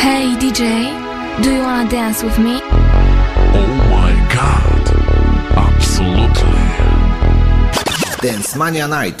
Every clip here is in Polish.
Hey DJ, do you wanna dance with me? Oh my god, absolutely. Dance Mania Night.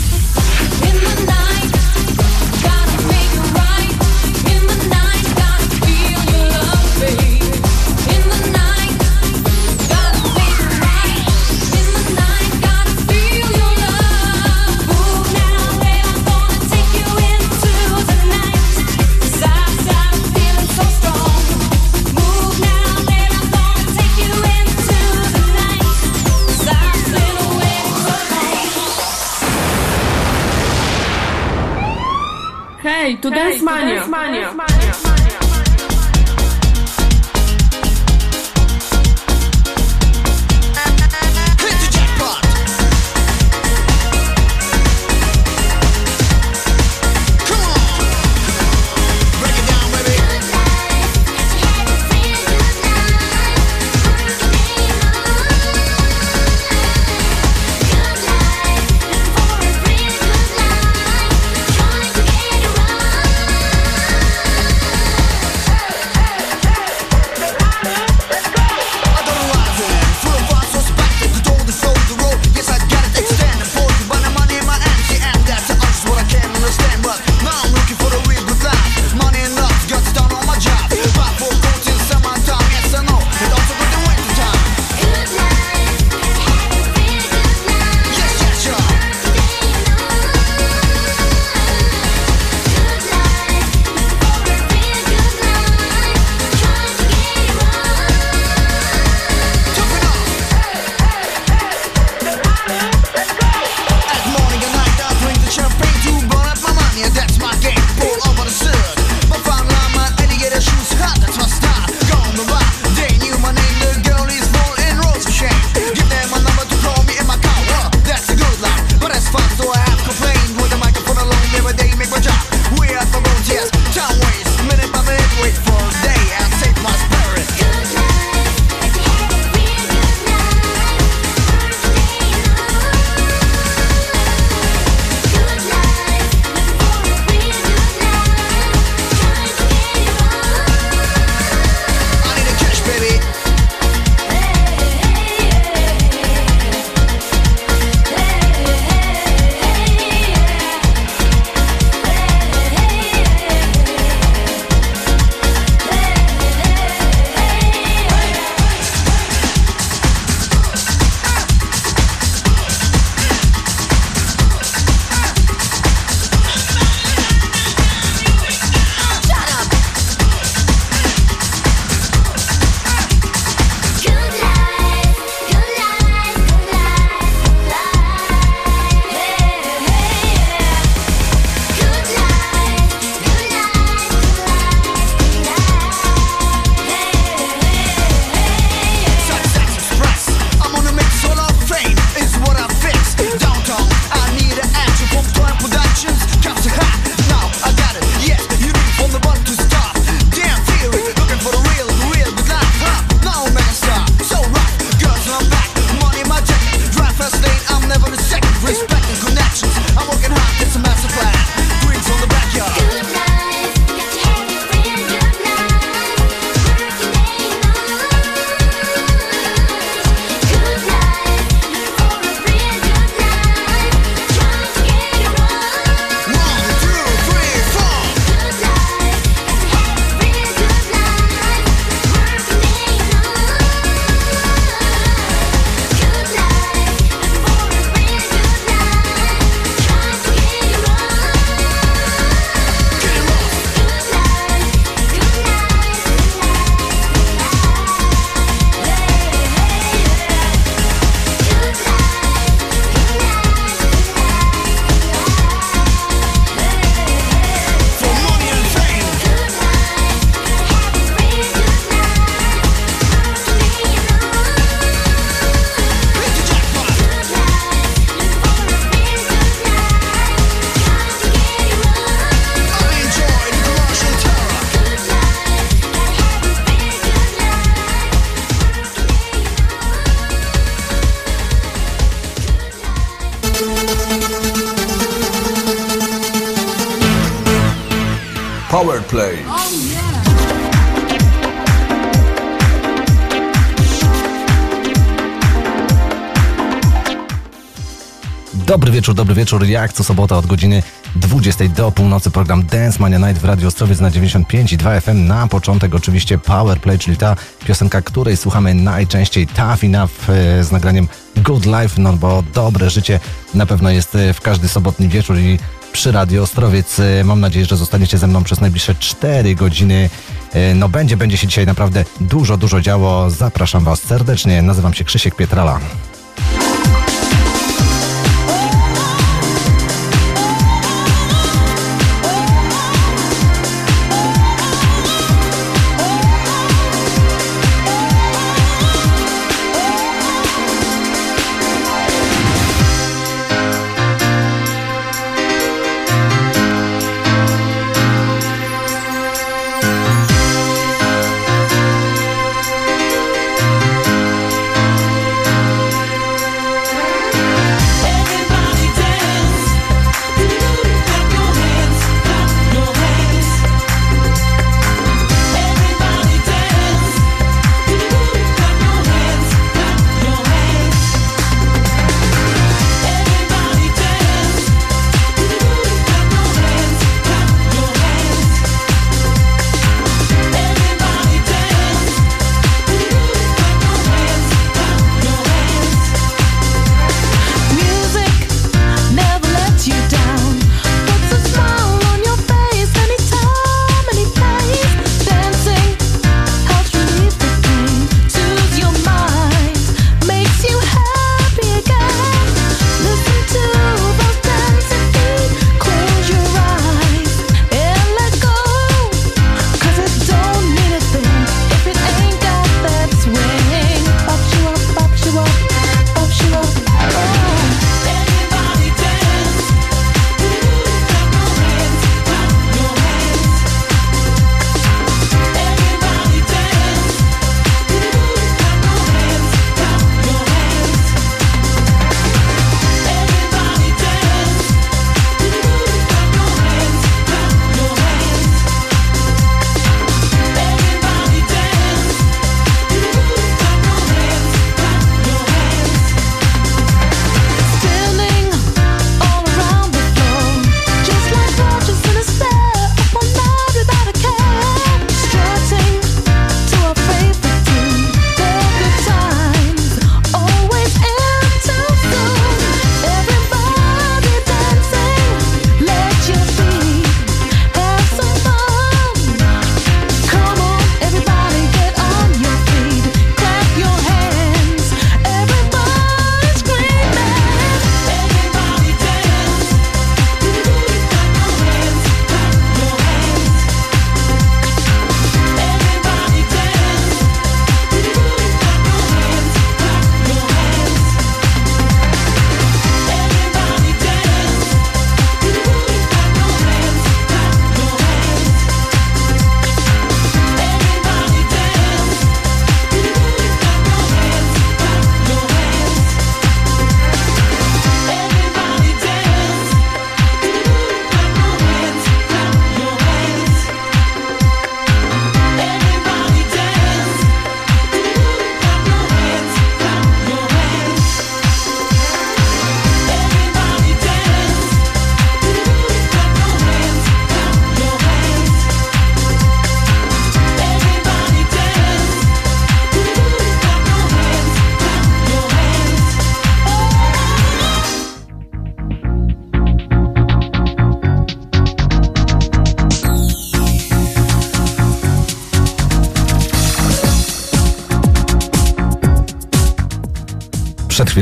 Transmania. Transmania. Wieczór, dobry wieczór. Jak co sobota od godziny 20 do północy program Dance Mania Night w Radio Ostrowiec na 95 i 2 FM. Na początek oczywiście Power Play, czyli ta piosenka, której słuchamy najczęściej Tough Enough z nagraniem Good Life, no bo dobre życie na pewno jest e, w każdy sobotni wieczór i przy Radio Ostrowiec. E, Mam nadzieję, że zostaniecie ze mną przez najbliższe 4 godziny. E, No będzie, będzie się dzisiaj naprawdę dużo, dużo działo. Zapraszam Was serdecznie. Nazywam się Krzysiek Pietrala.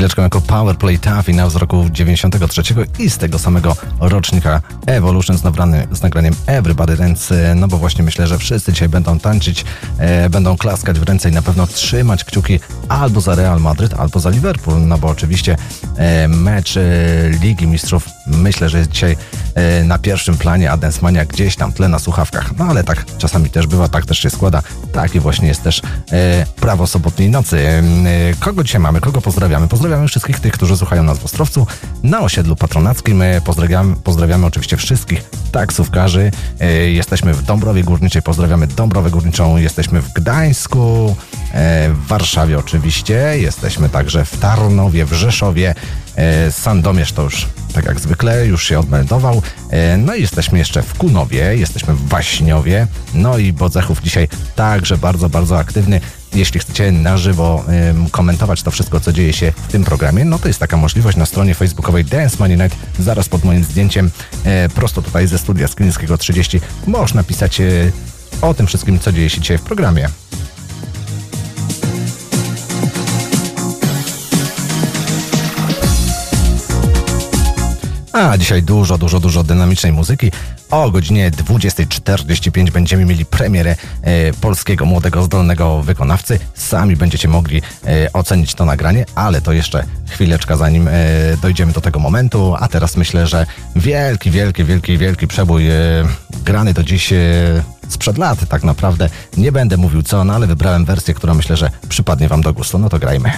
Chwileczką jako Powerplay i z roku 93 i z tego samego rocznika Evolution z, nabrany, z nagraniem Everybody Dance, no bo właśnie myślę, że wszyscy dzisiaj będą tańczyć, e, będą klaskać w ręce i na pewno trzymać kciuki albo za Real Madryt, albo za Liverpool, no bo oczywiście e, mecz e, Ligi Mistrzów myślę, że jest dzisiaj e, na pierwszym planie, a Densmania gdzieś tam tle na słuchawkach, no ale tak czasami też bywa, tak też się składa, taki właśnie jest też e, prawo sobotniej nocy. E, kogo dzisiaj mamy, kogo pozdrawiamy? Pozdrawiamy Pozdrawiamy wszystkich tych, którzy słuchają nas w Ostrowcu, na osiedlu patronackim. E, Pozdrawiamy, pozdrawiamy oczywiście wszystkich taksówkarzy. E, Jesteśmy w Dąbrowie Górniczej, pozdrawiamy Dąbrowę Górniczą. Jesteśmy w Gdańsku, e, w Warszawie oczywiście. Jesteśmy także w Tarnowie, w Rzeszowie. E, Sandomierz to już, tak jak zwykle, już się odmeldował. E, No i jesteśmy jeszcze w Kunowie, jesteśmy w Waśniowie. No i Bodzechów dzisiaj także bardzo, bardzo aktywny. Jeśli chcecie na żywo em, komentować to wszystko, co dzieje się w tym programie, no to jest taka możliwość na stronie facebookowej Dance Money Night, zaraz pod moim zdjęciem, e, prosto tutaj ze studia Sklińskiego 30, można pisać e, o tym wszystkim, co dzieje się dzisiaj w programie. A dzisiaj dużo, dużo, dużo dynamicznej muzyki. O godzinie 20.45 będziemy mieli premierę e, polskiego młodego, zdolnego wykonawcy. Sami będziecie mogli e, ocenić to nagranie, ale to jeszcze chwileczka zanim e, dojdziemy do tego momentu. A teraz myślę, że wielki, wielki, wielki, wielki przebój e, grany do dziś e, sprzed lat tak naprawdę. Nie będę mówił co, no ale wybrałem wersję, która myślę, że przypadnie wam do gustu. No to grajmy.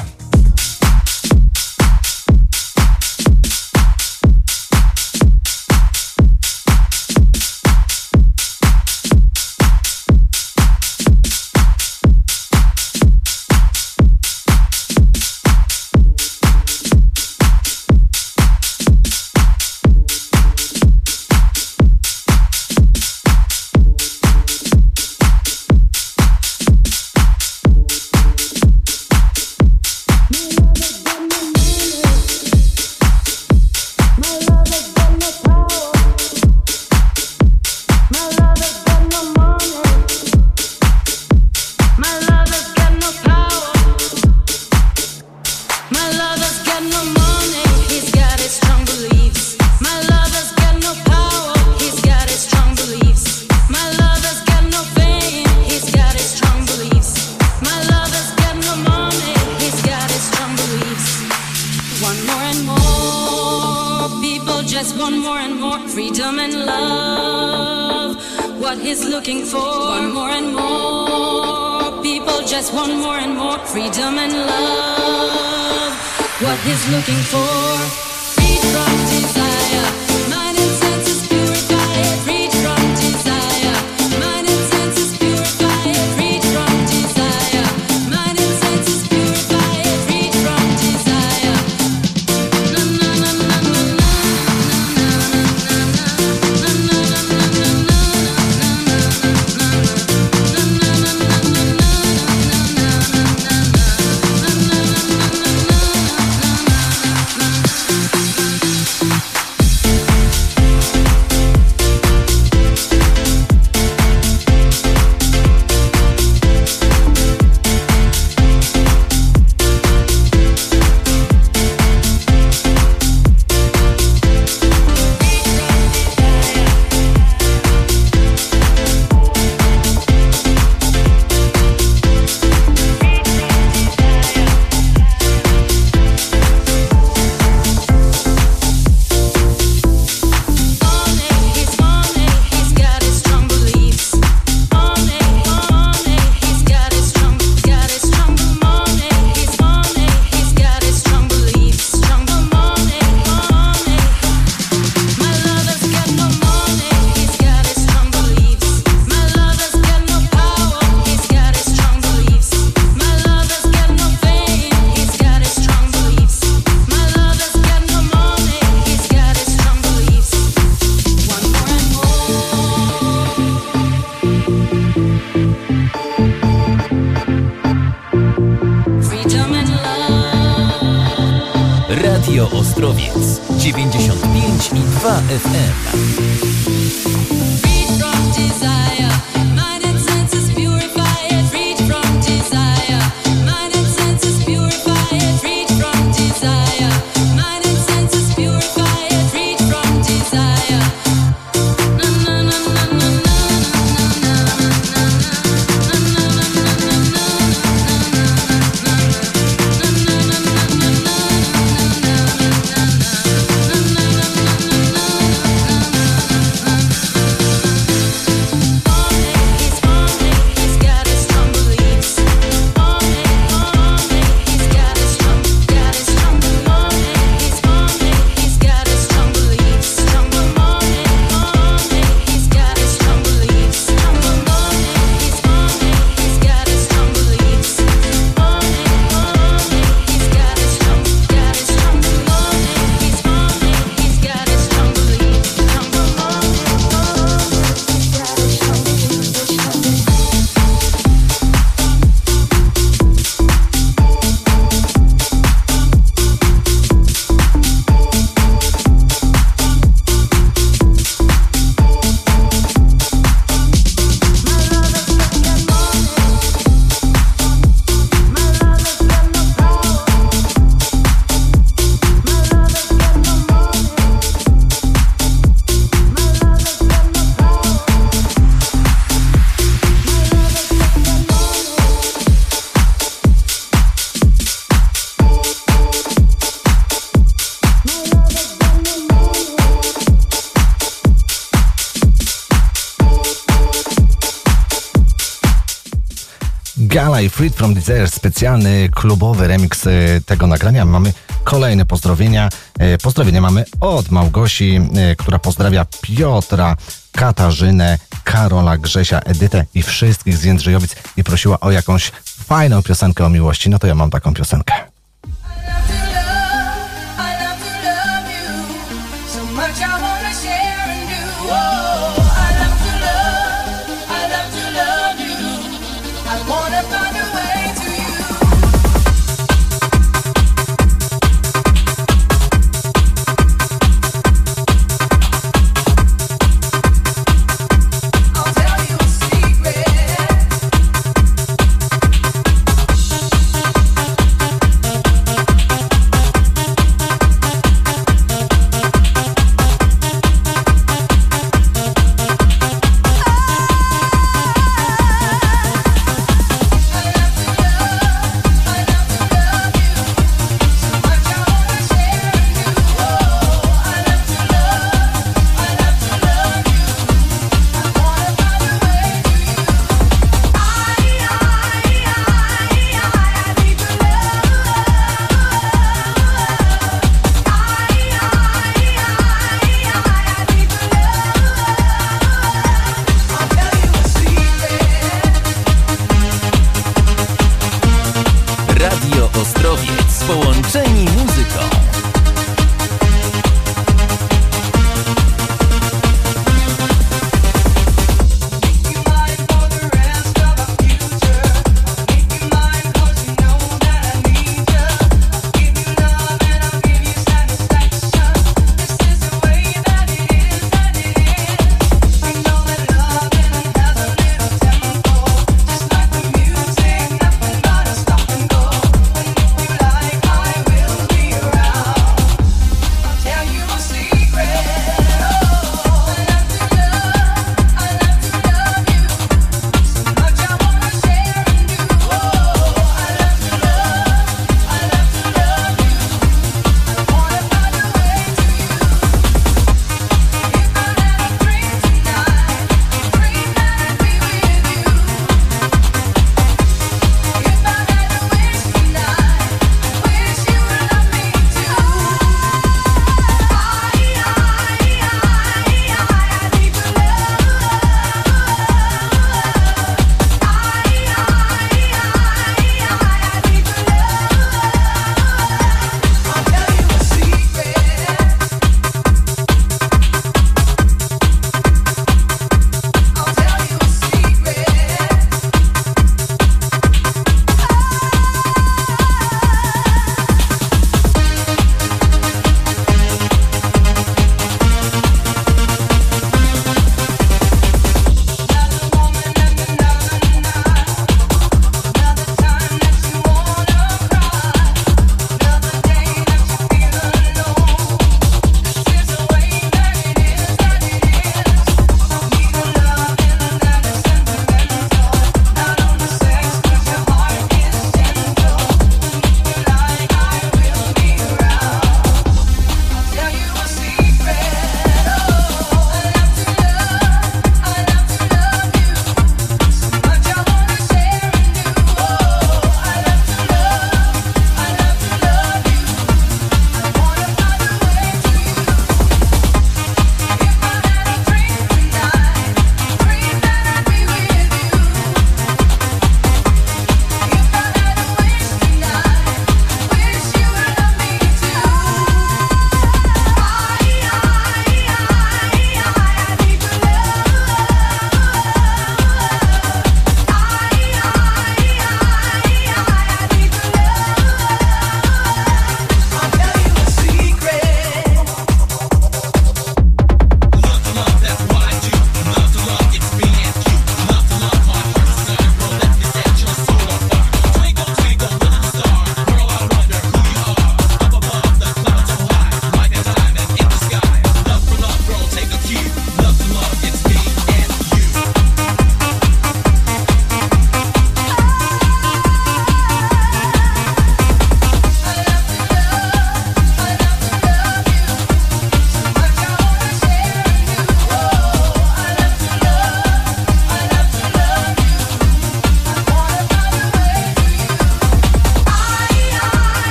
Freed from Desire, specjalny klubowy remix e, tego nagrania. Mamy kolejne pozdrowienia. E, Pozdrowienia mamy od Małgosi, e, która pozdrawia Piotra, Katarzynę, Karola, Grzesia, Edytę i wszystkich z Jędrzejowic i prosiła o jakąś fajną piosenkę o miłości. No to ja mam taką piosenkę.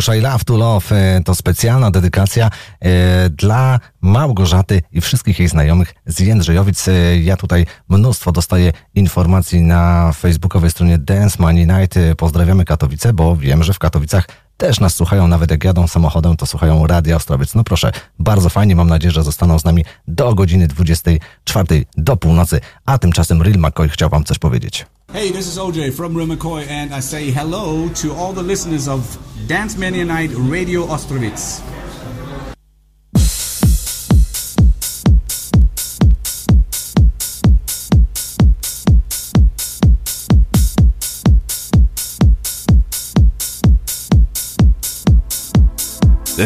Mateusz I Love to Love e, to specjalna dedykacja e, dla Małgorzaty i wszystkich jej znajomych z Jędrzejowic. E, ja tutaj mnóstwo dostaję informacji na facebookowej stronie Dance Money Night. Pozdrawiamy Katowice, bo wiem, że w Katowicach też nas słuchają, nawet jak jadą samochodem, to słuchają Radia Ostrowiec. No proszę, bardzo fajnie, mam nadzieję, że zostaną z nami do godziny 24 do północy, a tymczasem Real McCoy chciał wam coś powiedzieć. Hey, this is OJ from Real McCoy and I say hello to all the listeners of Dance Mania Night Radio Ostrowiec.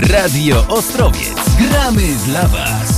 Radio Ostrowiec. Gramy dla Was.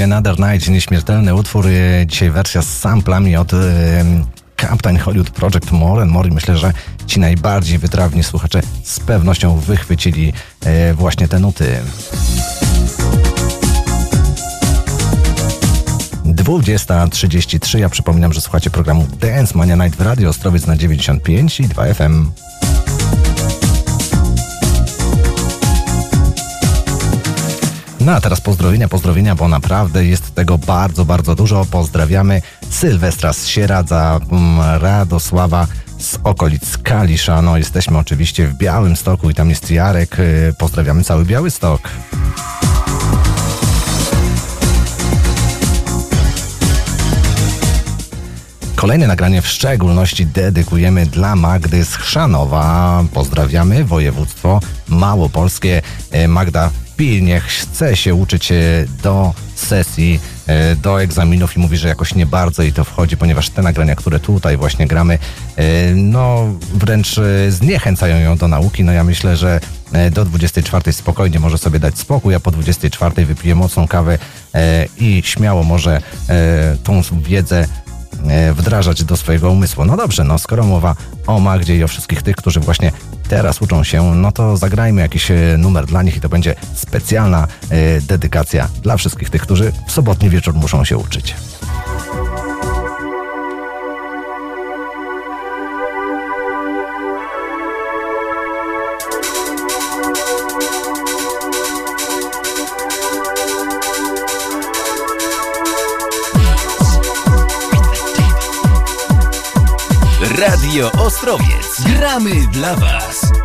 Another Night, nieśmiertelny utwór. e, Dzisiaj wersja z samplami od e, Captain Hollywood Project More and More. Myślę, że ci najbardziej wytrawni słuchacze z pewnością wychwycili e, właśnie te nuty. 20.33. Ja przypominam, że słuchacie programu Dance Mania Night w Radio Ostrowiec na 95 i 2 FM. No a teraz pozdrowienia, pozdrowienia, bo naprawdę jest tego bardzo, bardzo dużo. Pozdrawiamy Sylwestra z Sieradza, mm, Radosława z okolic Kalisza. No jesteśmy oczywiście w Białym Stoku i tam jest Jarek. Y, Pozdrawiamy cały Biały Stok. Kolejne nagranie w szczególności dedykujemy dla Magdy z Chrzanowa. Pozdrawiamy województwo małopolskie. E, Magda pilnie chce się uczyć e, do sesji, e, do egzaminów i mówi, że jakoś nie bardzo jej to wchodzi, ponieważ te nagrania, które tutaj właśnie gramy, e, no wręcz zniechęcają ją do nauki. No ja myślę, że do 24 spokojnie może sobie dać spokój, a po 24 wypije mocną kawę i śmiało może tą wiedzę wdrażać do swojego umysłu. No dobrze, no skoro mowa o Magdzie i o wszystkich tych, którzy właśnie teraz uczą się, no to zagrajmy jakiś e, numer dla nich i to będzie specjalna e, dedykacja dla wszystkich tych, którzy w sobotni wieczór muszą się uczyć. Radio Ostrowiec. Gramy dla Was.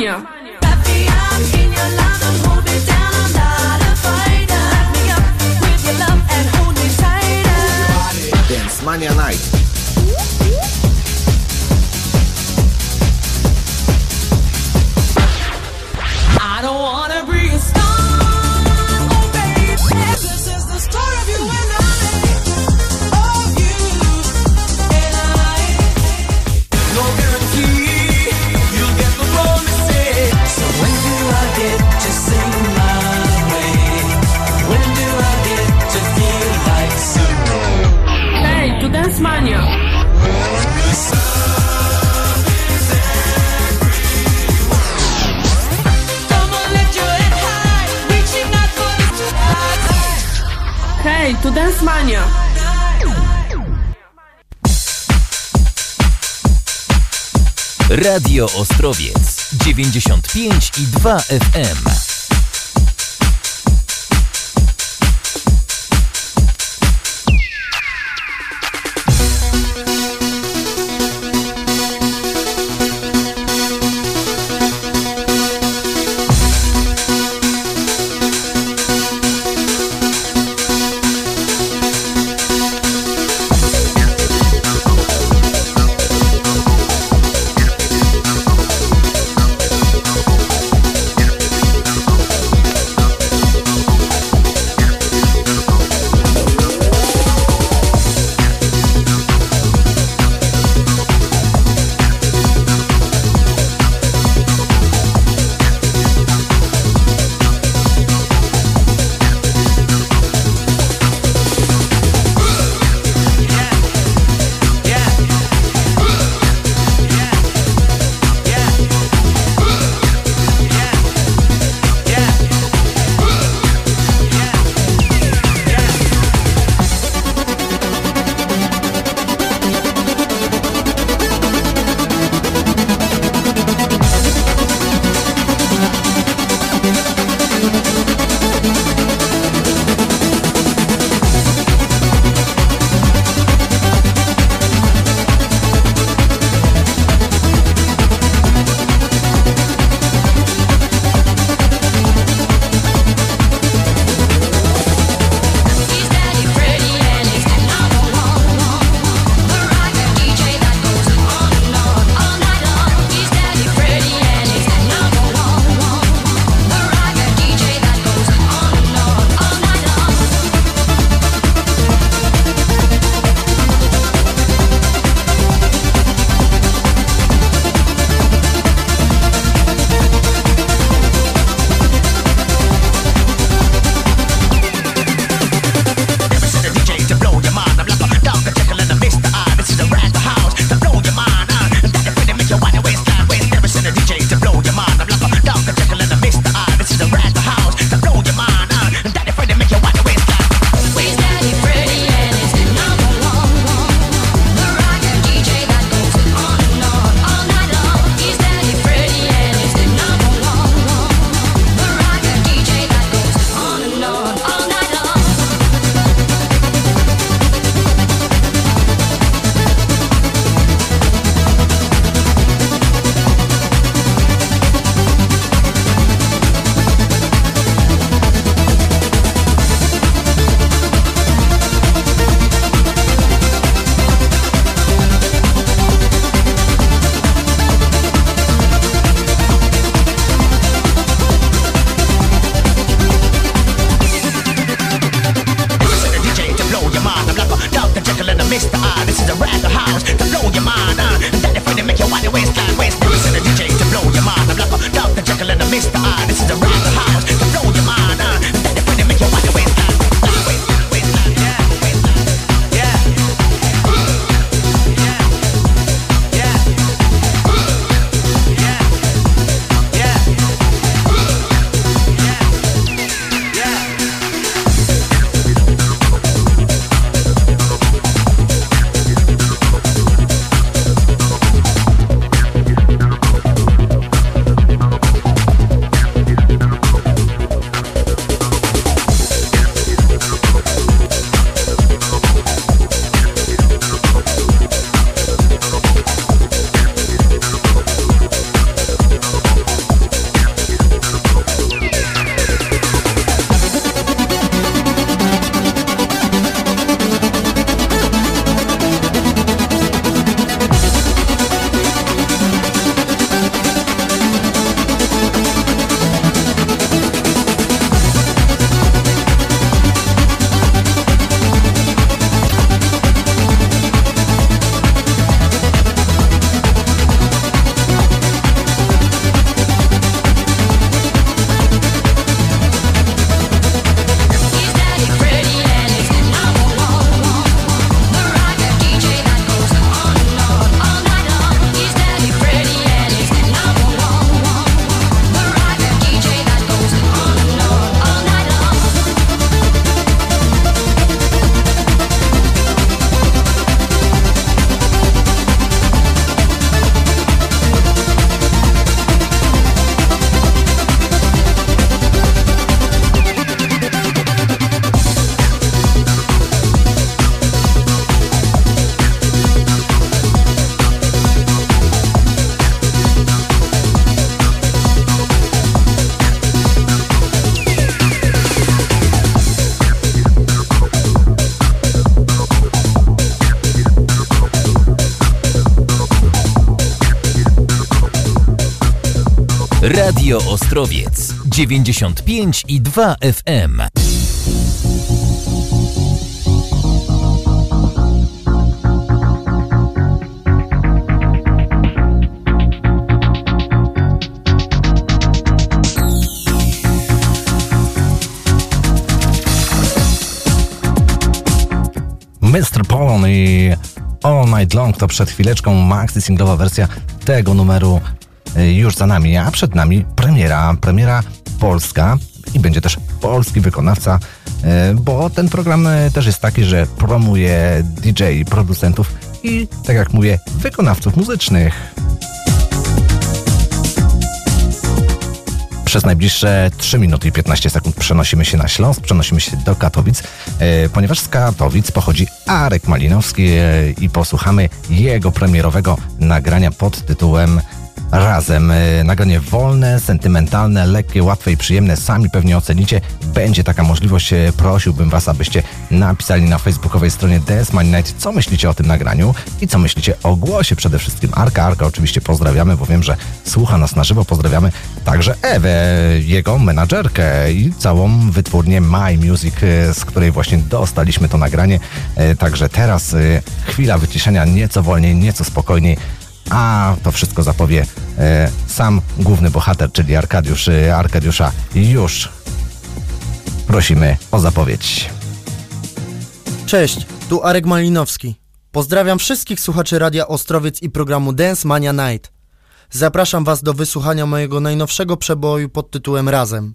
Tu Radio Ostrowiec 95 i 2 FM. Radio Ostrowiec 95 i 2 FM. Mr. Polon i All Night Long to przed chwileczką maxi singlowa wersja tego numeru już za nami, a przed nami premiera, premiera polska i będzie też polski wykonawca, y, bo ten program y, też jest taki, że promuje DJ, producentów i tak jak mówię, wykonawców muzycznych. Przez najbliższe 3 minuty i 15 sekund przenosimy się na Śląsk, przenosimy się do Katowic, ponieważ z Katowic pochodzi Arek Malinowski i posłuchamy jego premierowego nagrania pod tytułem Razem. E, Nagranie wolne, sentymentalne, lekkie, łatwe i przyjemne. Sami pewnie ocenicie. Będzie taka możliwość. E, Prosiłbym Was, abyście napisali na facebookowej stronie DS Money Night, co myślicie o tym nagraniu i co myślicie o głosie przede wszystkim. Arka, Arka oczywiście pozdrawiamy, bo wiem, że słucha nas na żywo. Pozdrawiamy także Ewę, jego menadżerkę i całą wytwórnię My Music, e, z której właśnie dostaliśmy to nagranie. Także teraz chwila wyciszenia, nieco wolniej, nieco spokojniej. A to wszystko zapowie e, sam główny bohater, czyli Arkadiusz. E, Arkadiusza już prosimy o zapowiedź. Cześć, tu Arek Malinowski. Pozdrawiam wszystkich słuchaczy Radia Ostrowiec i programu Dance Mania Night. Zapraszam Was do wysłuchania mojego najnowszego przeboju pod tytułem Razem.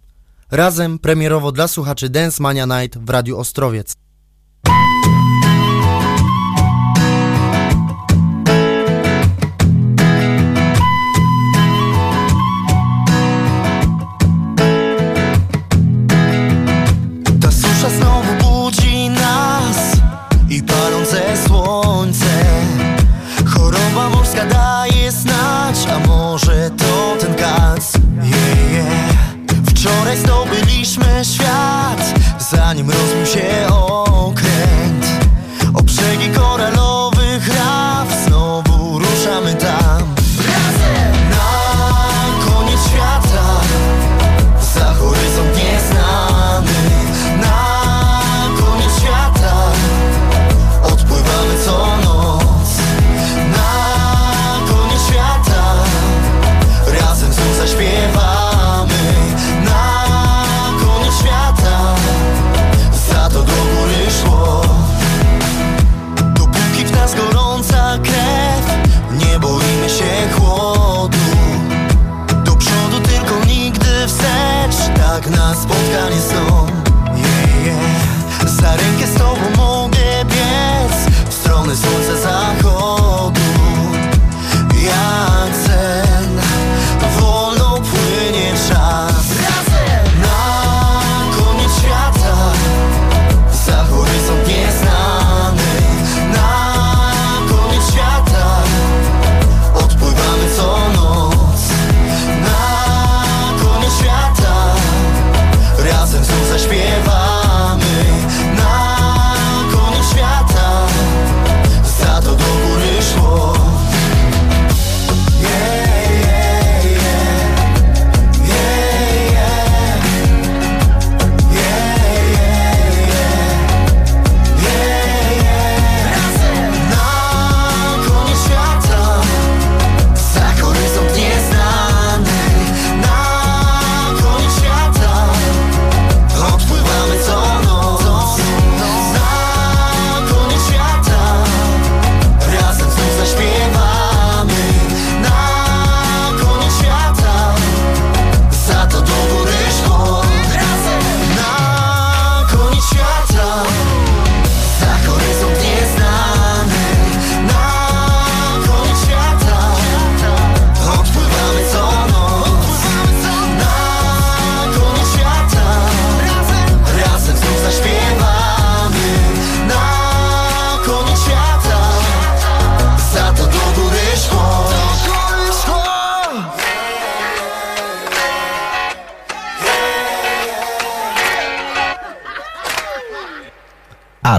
Razem premierowo dla słuchaczy Dance Mania Night w Radiu Ostrowiec. Wczoraj zdobyliśmy świat, zanim rozbił się okręt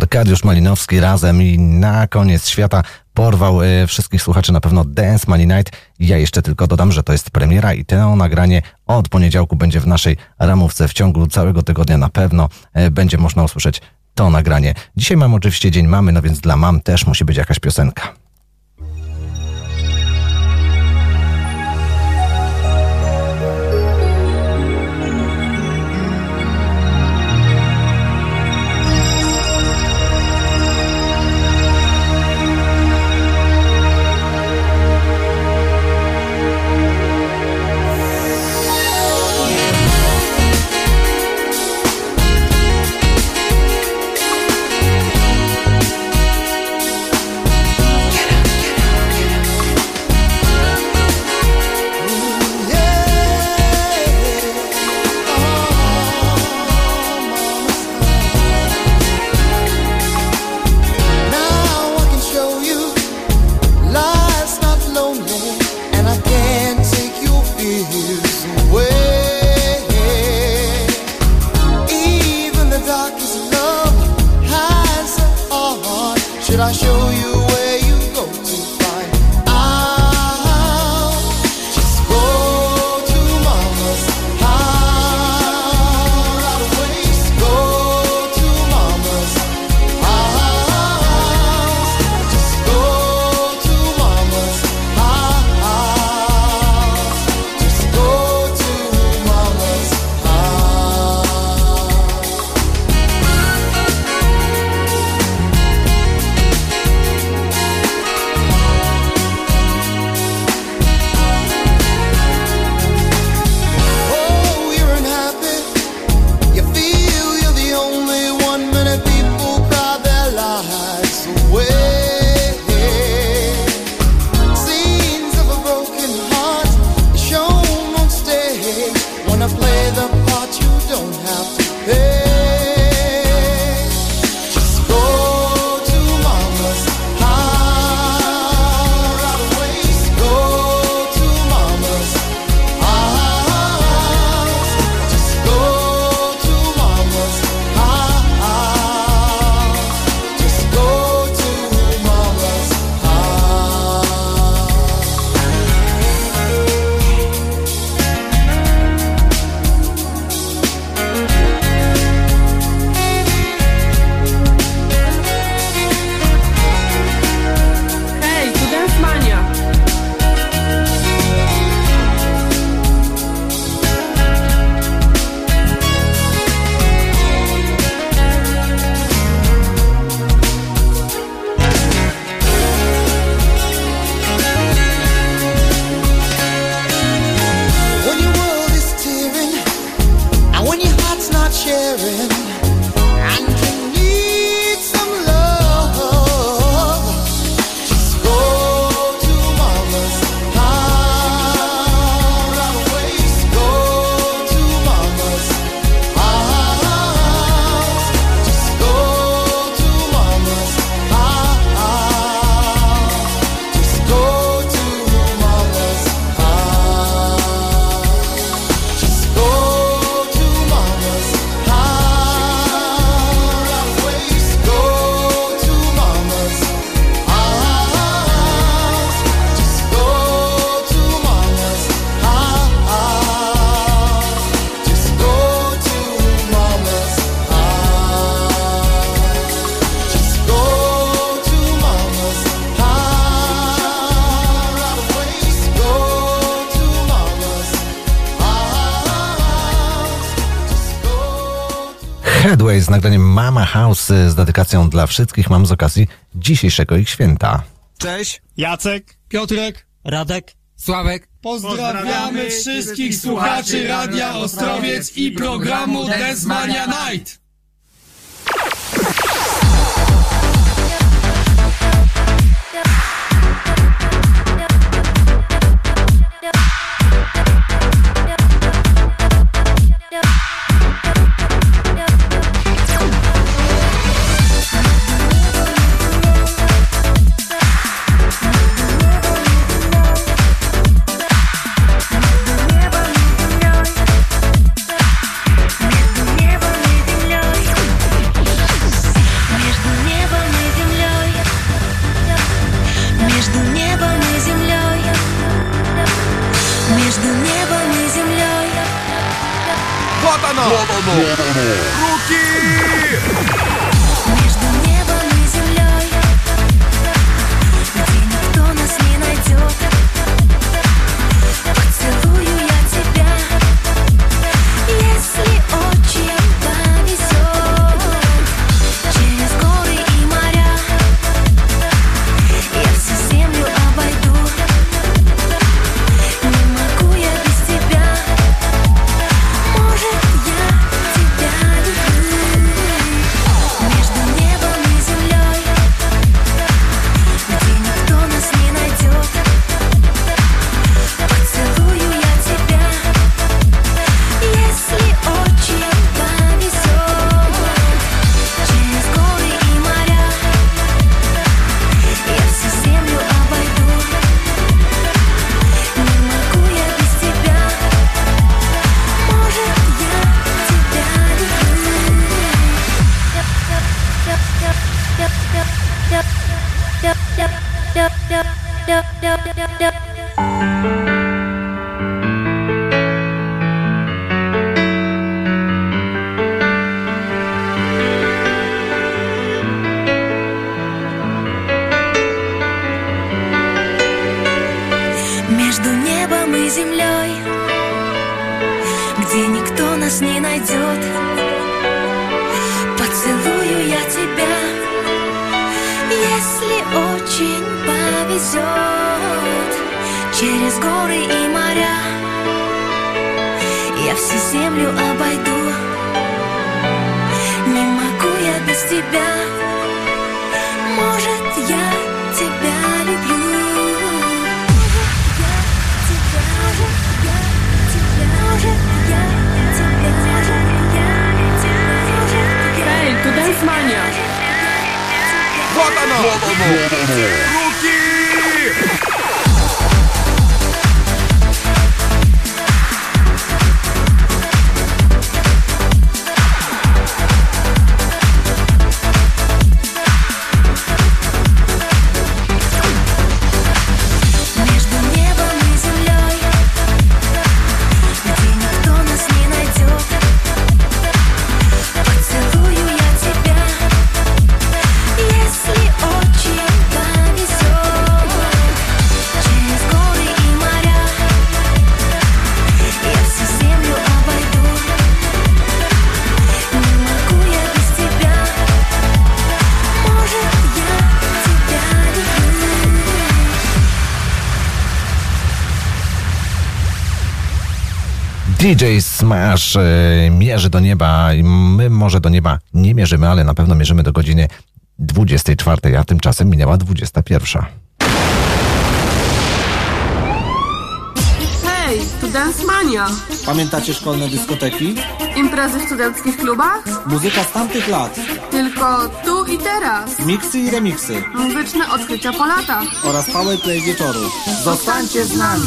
Arkadiusz Malinowski razem i na koniec świata porwał e, wszystkich słuchaczy na pewno Dance Money Night. Ja jeszcze tylko dodam, że to jest premiera i to nagranie od poniedziałku będzie w naszej ramówce. W ciągu całego tygodnia na pewno e, będzie można usłyszeć to nagranie. Dzisiaj mamy oczywiście Dzień Mamy, no więc dla mam też musi być jakaś piosenka. Z nagraniem Mama House y, z dedykacją dla wszystkich mam z okazji dzisiejszego ich święta. Cześć, Jacek, Piotrek, Radek, Sławek. Pozdrawiamy wszystkich słuchaczy Radia Ostrowiec i programu Dance Mania Night. DJ Smash e, mierzy do nieba. My może do nieba nie mierzymy, ale na pewno mierzymy do godziny 24, a tymczasem minęła 21. Hej, to Dance Mania. Pamiętacie szkolne dyskoteki? Imprezy w studenckich klubach? Muzyka z tamtych lat. Tylko tu i teraz. Miksy i remiksy. Muzyczne odkrycia po latach. Oraz powerplay wieczoru. Zostańcie z nami.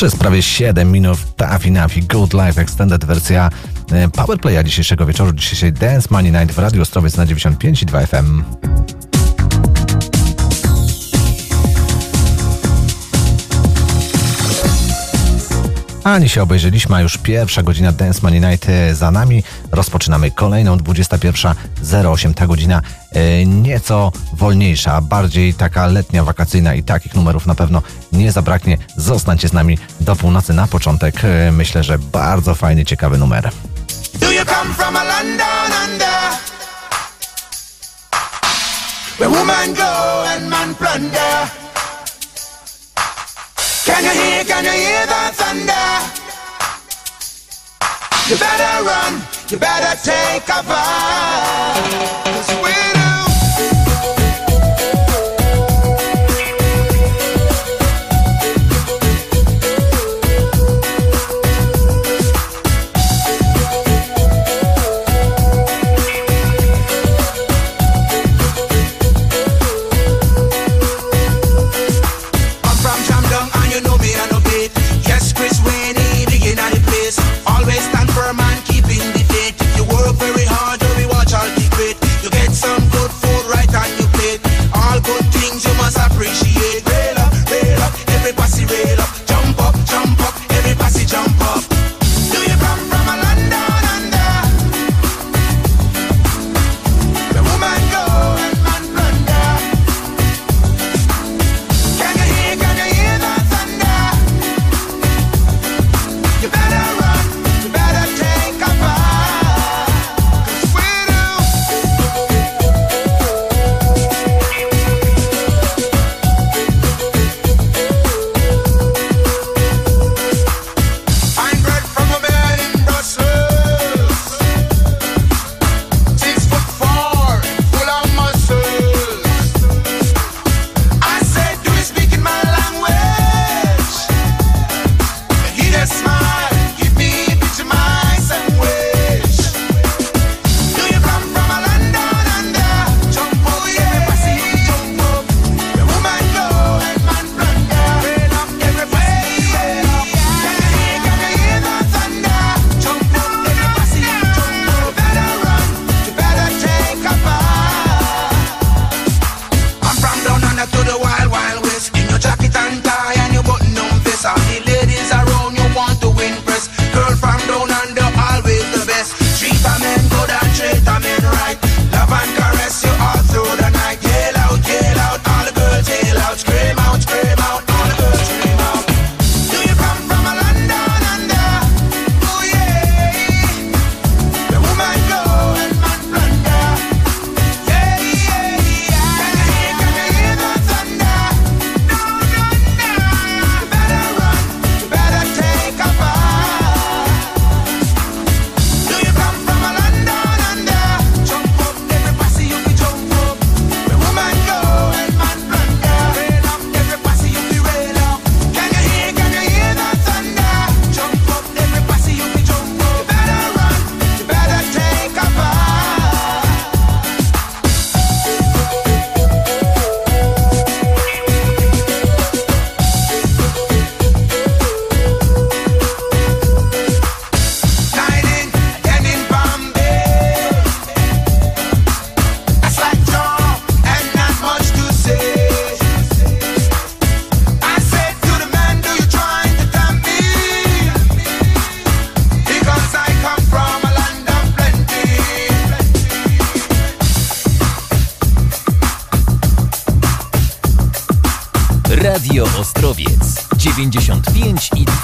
przez prawie 7 minut Taffy Nafi Good Life Extended wersja e, Powerplaya dzisiejszego wieczoru, dzisiejszej Dance Money Night w Radiu Ostrowiec na 95 i 2 FM. Ani się obejrzeliśmy, a już pierwsza godzina Dance Money Night e, za nami. Rozpoczynamy kolejną, 21.08. Ta godzina e, nieco wolniejsza, bardziej taka letnia, wakacyjna i takich numerów na pewno nie zabraknie. Zostańcie z nami do północy na początek. E, myślę, że bardzo fajny, ciekawy numer. Do you come from a under? Where woman go and man plunder?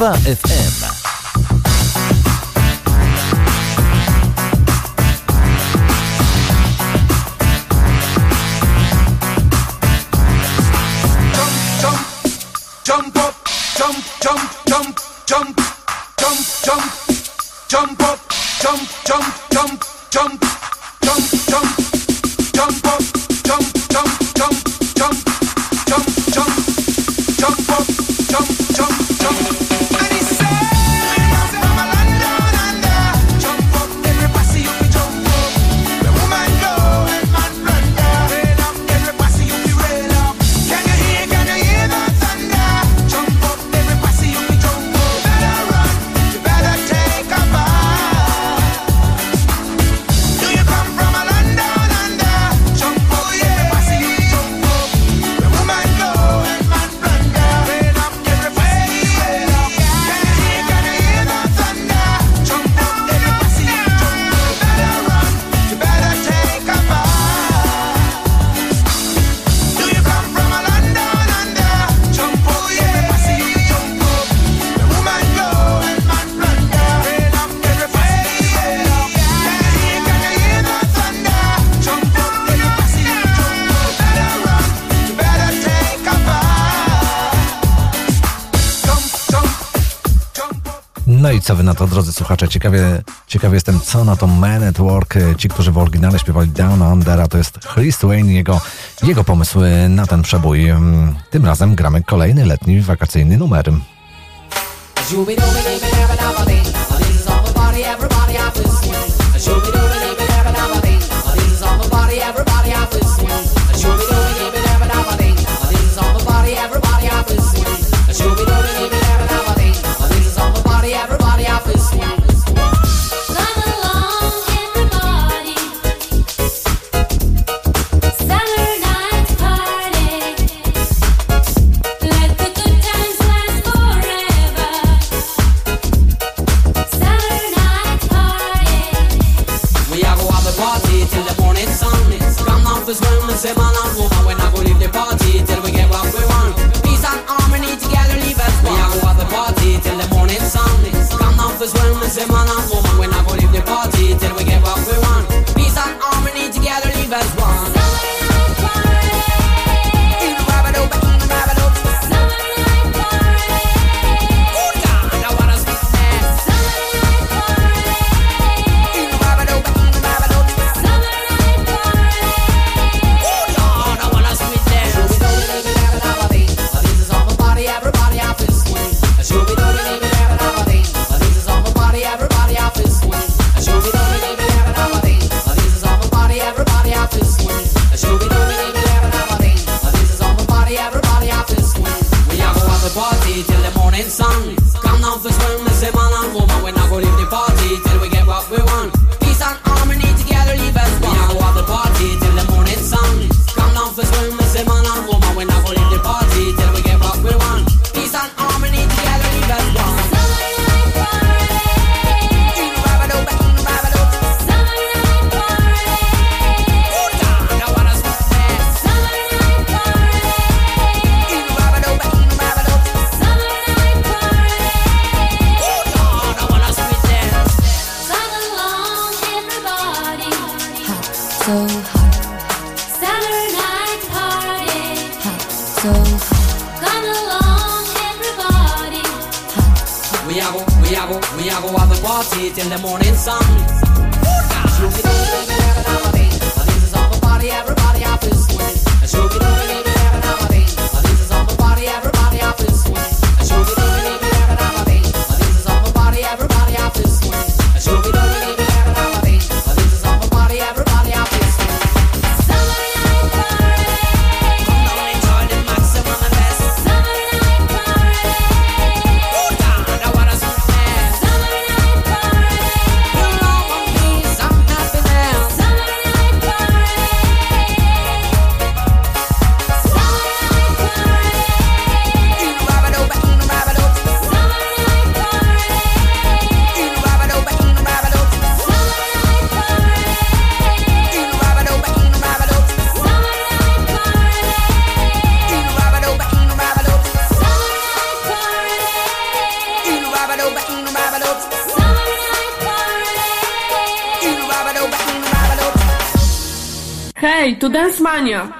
Europa na to, drodzy słuchacze. Ciekawie, ciekawy jestem, co na to Man at Work. E, ci, którzy w oryginale śpiewali Down Under, a to jest Chris Wayne, jego, jego pomysły na ten przebój. Mm, tym razem gramy kolejny letni, wakacyjny numer. As pytania.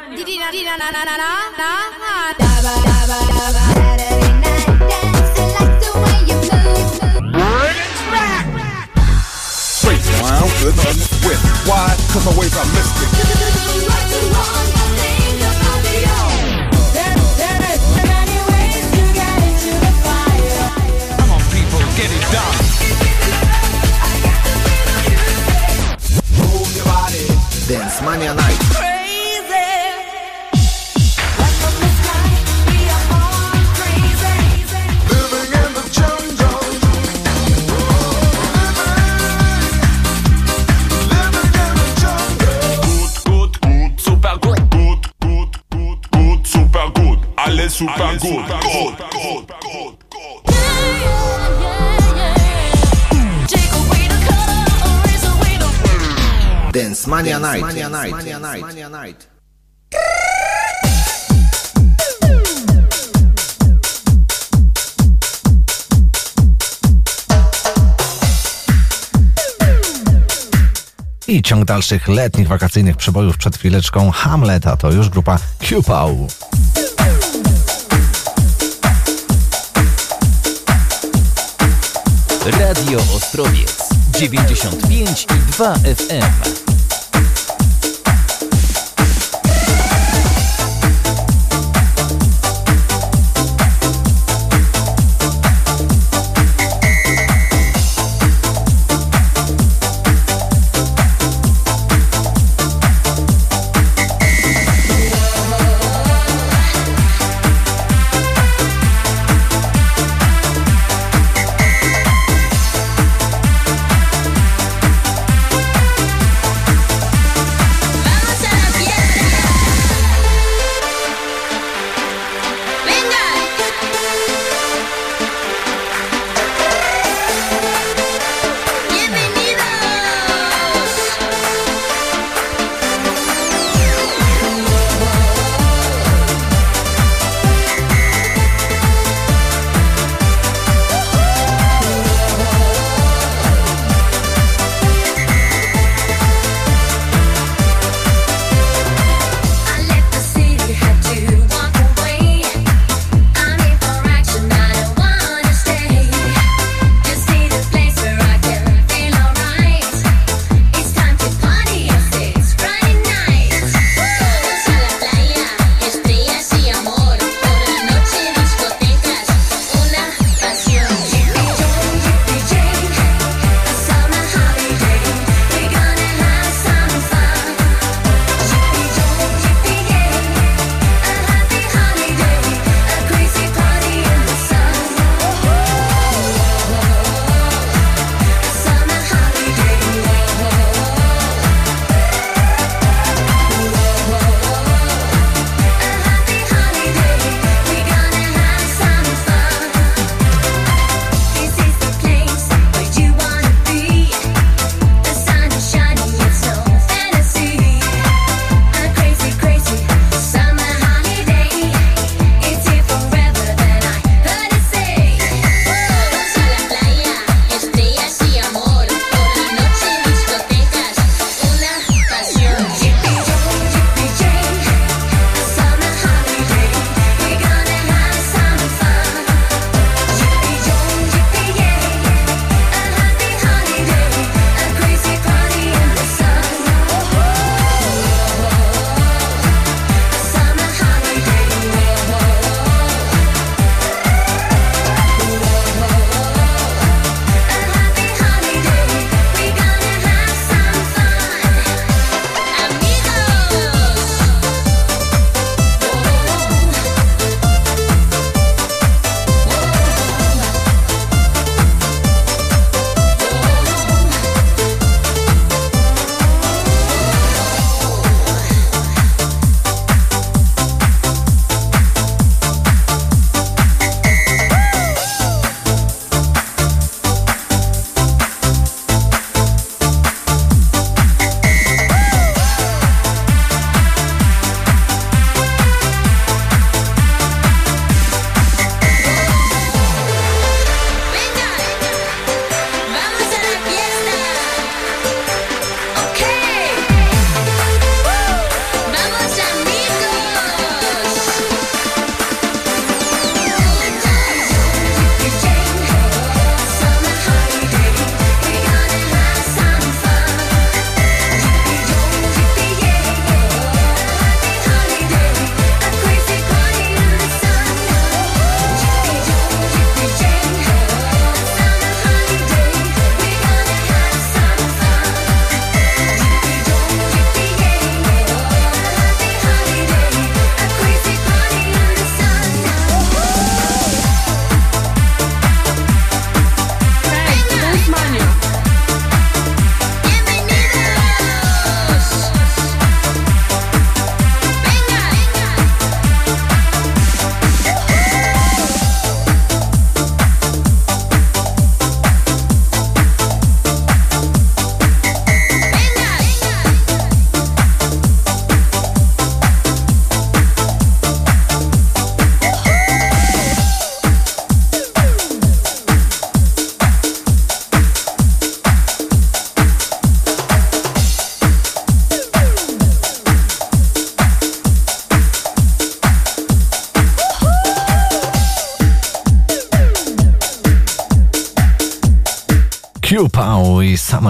Mania Night. Mania Night. Mania Night. I ciąg dalszych letnich wakacyjnych przebojów przed chwileczką Hamleta to już grupa Cupau. Radio Ostrowiec 95 i 2 FM.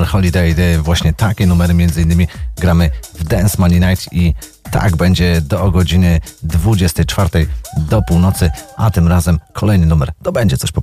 Holiday. Właśnie takie numery między innymi gramy w Dance Money Night i tak będzie do godziny 24 do północy, a tym razem kolejny numer. To będzie coś po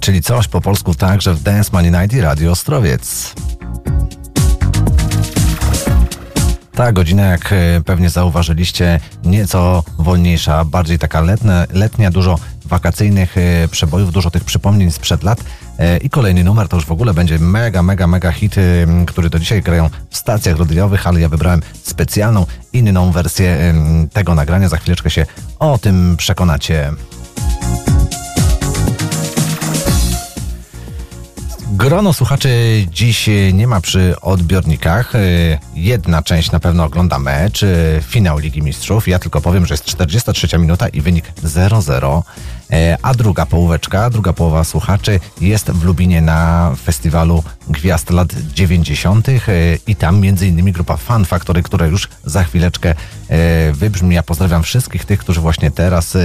Czyli coś po polsku także w Dance Money Night i Radio Ostrowiec. Ta godzina, jak e, pewnie zauważyliście, nieco wolniejsza, bardziej taka letnia, letnia dużo wakacyjnych e, przebojów, dużo tych przypomnień sprzed lat. E, I kolejny numer to już w ogóle będzie mega, mega, mega hit, który do dzisiaj grają w stacjach radiowych, ale ja wybrałem specjalną, inną wersję tego nagrania. Za chwileczkę się o tym przekonacie. Grono słuchaczy dziś nie ma przy odbiornikach. Y, Jedna część na pewno ogląda mecz, y, finał Ligi Mistrzów. Ja tylko powiem, że jest 43 minuta i wynik 0-0. E, A druga połóweczka, druga połowa słuchaczy jest w Lubinie na festiwalu Gwiazd lat 90. e, i tam innymi grupa Fan Factory, która już za chwileczkę e, wybrzmi. Ja pozdrawiam wszystkich tych, którzy właśnie teraz e,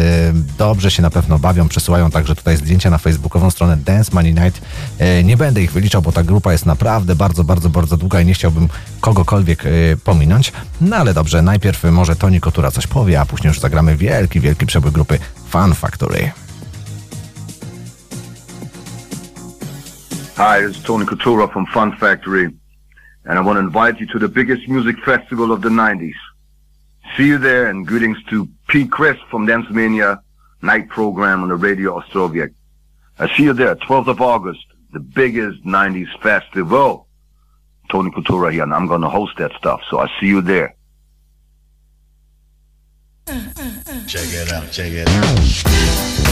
dobrze się na pewno bawią, przesyłają także tutaj zdjęcia na facebookową stronę Dance Money Night. E, Nie będę ich wyliczał, bo ta grupa jest naprawdę bardzo, bardzo, bardzo długa i nie chciałbym kogokolwiek e, pominąć. No ale dobrze, najpierw może Toni Kotura coś powie, a później już zagramy wielki, wielki przebój grupy Fan Factory. Hi, this is Tony Coutura from Fun Factory, and I want to invite you to the biggest music festival of the 90s. See you there, and greetings to Pete Chris from Dance Mania night program on the Radio Ostroviec. I see you there, 12th of August, biggest 90s festival. Tony Coutura here, and I'm going to host that stuff, so I see you there. Check it out, check it out.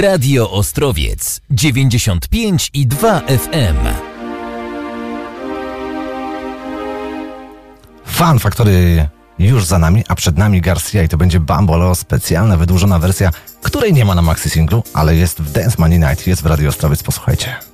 Radio Ostrowiec 95 i 2 FM. Fan Factory już za nami, a przed nami Garcia i to będzie Bambolo, specjalna, wydłużona wersja, której nie ma na maxi singlu, ale jest w Dance Money Night, jest w Radio Ostrowiec, posłuchajcie.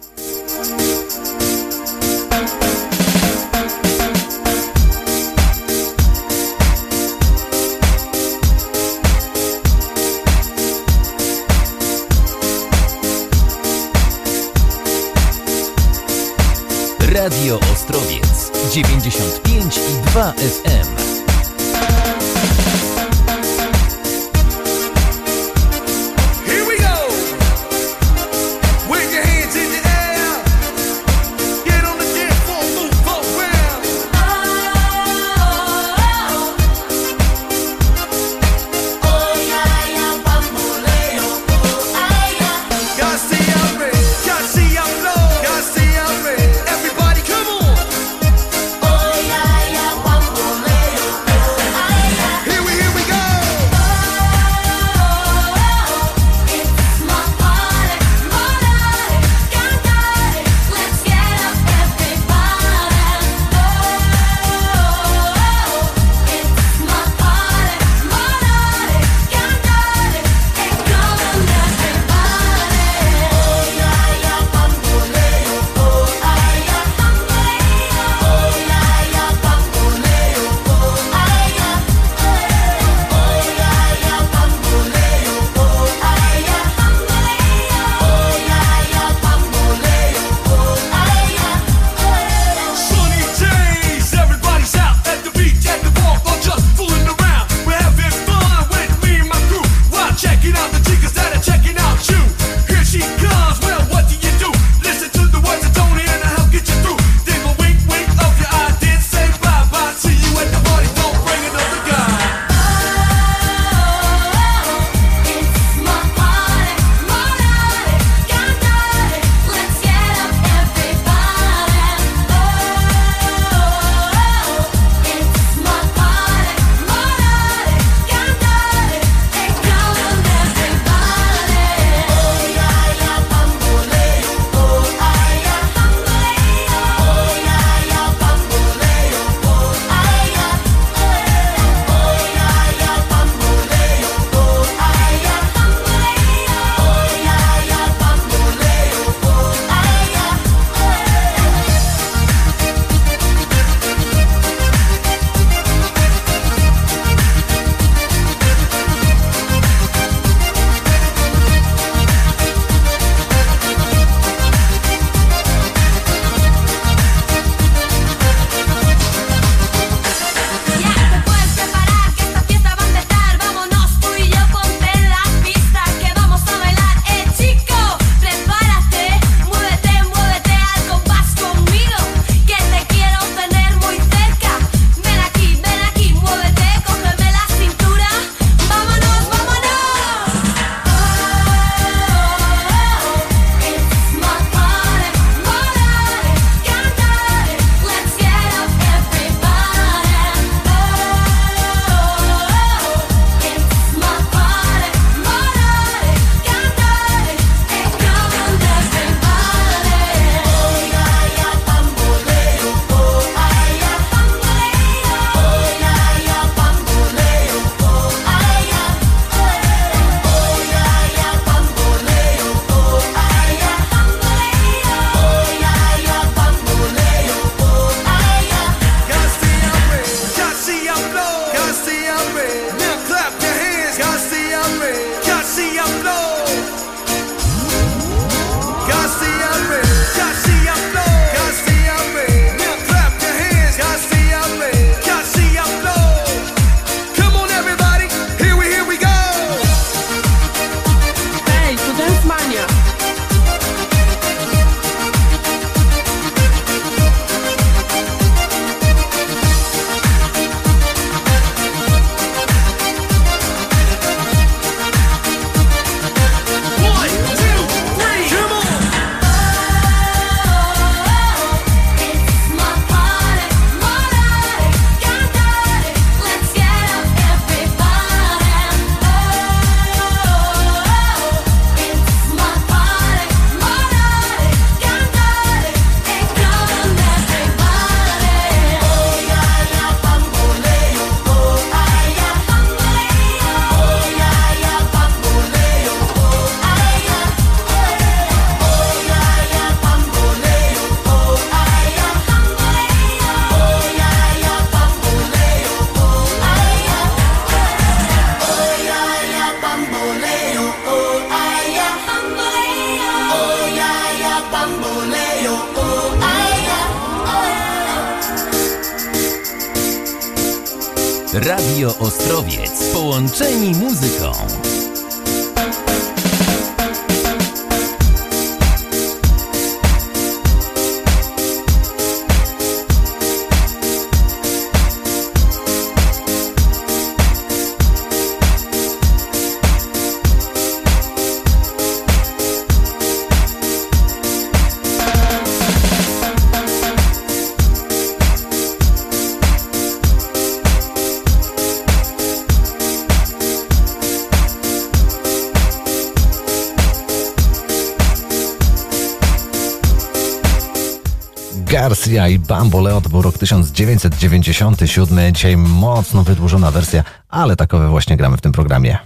95 Sia i Bambole to był rok 1997, dzisiaj mocno wydłużona wersja, ale takowe właśnie gramy w tym programie.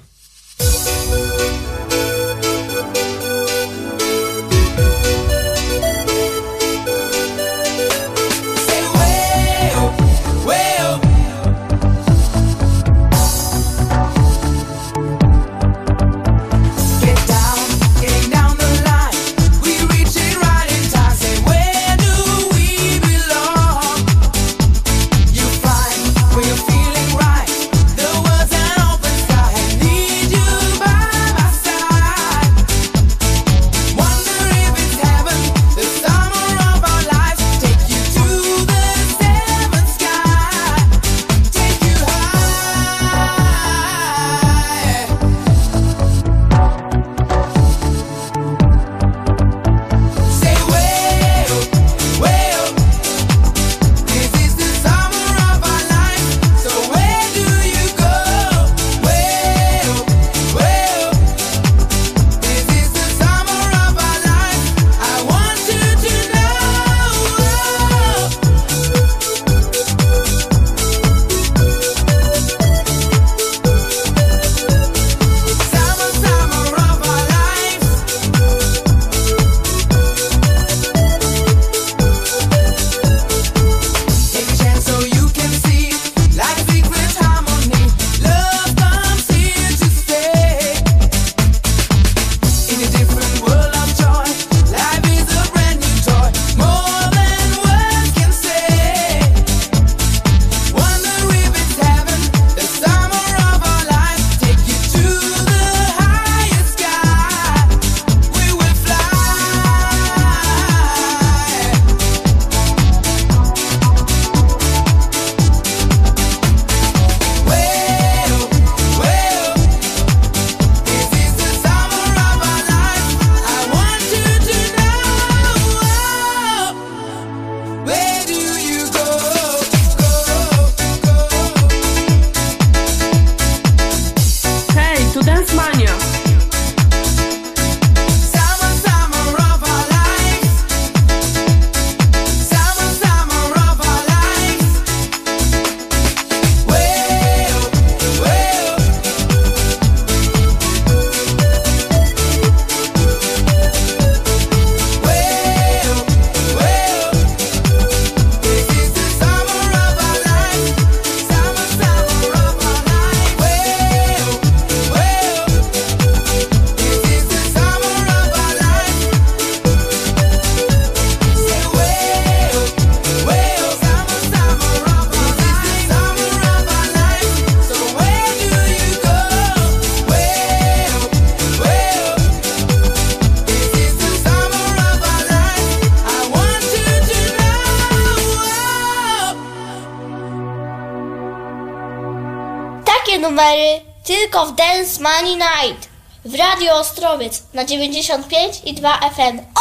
95 i 2 FN.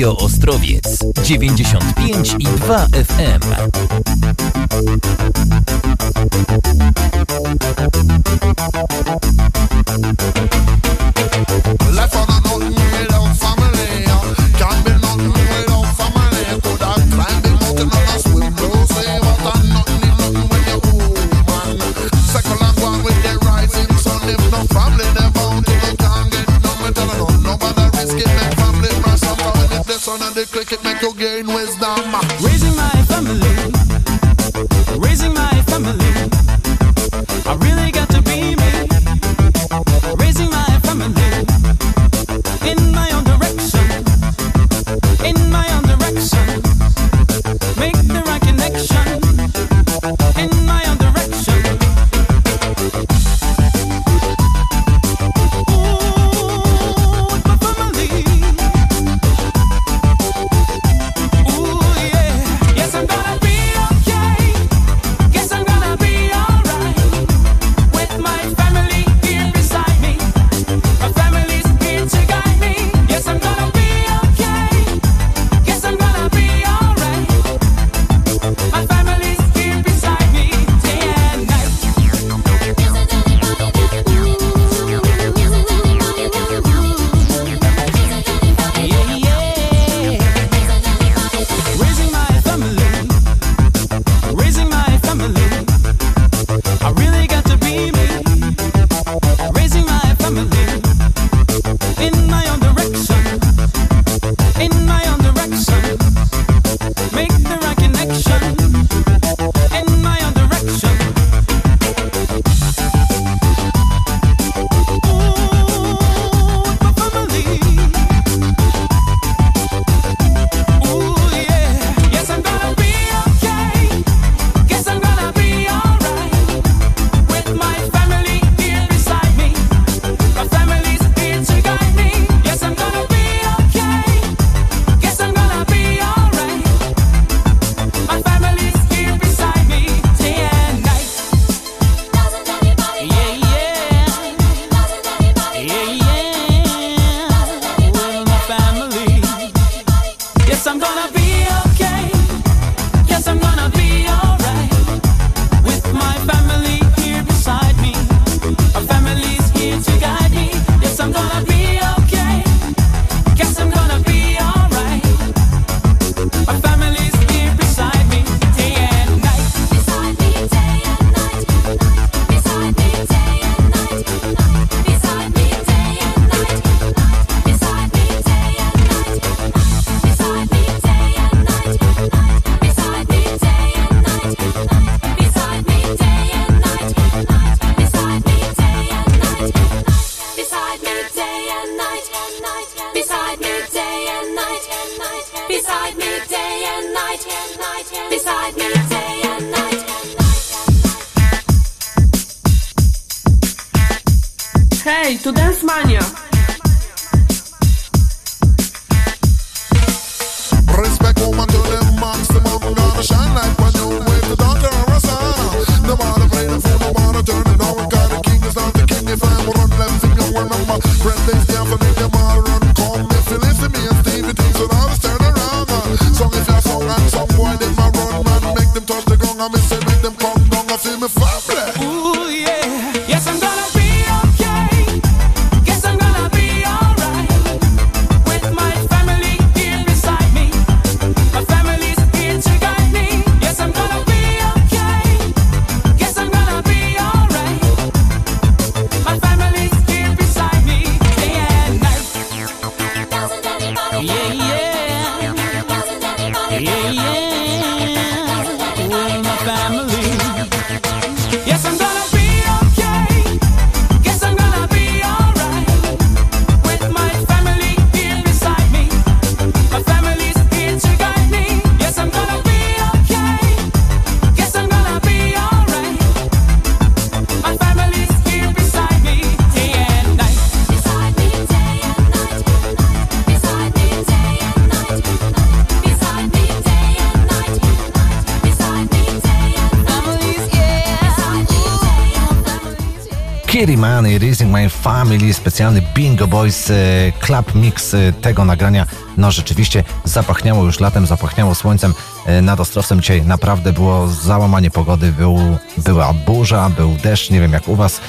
Radio Ostrowiec 95 i 2 FM. nagrany Raising My Family, specjalny Bingo Boys e, Club Mix e, tego nagrania. No rzeczywiście zapachniało już latem, zapachniało słońcem e, nad Ostrowcem. Dzisiaj naprawdę było załamanie pogody, był, była burza, był deszcz, nie wiem jak u Was.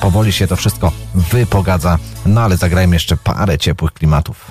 Powoli się to wszystko wypogadza, no ale zagrajmy jeszcze parę ciepłych klimatów.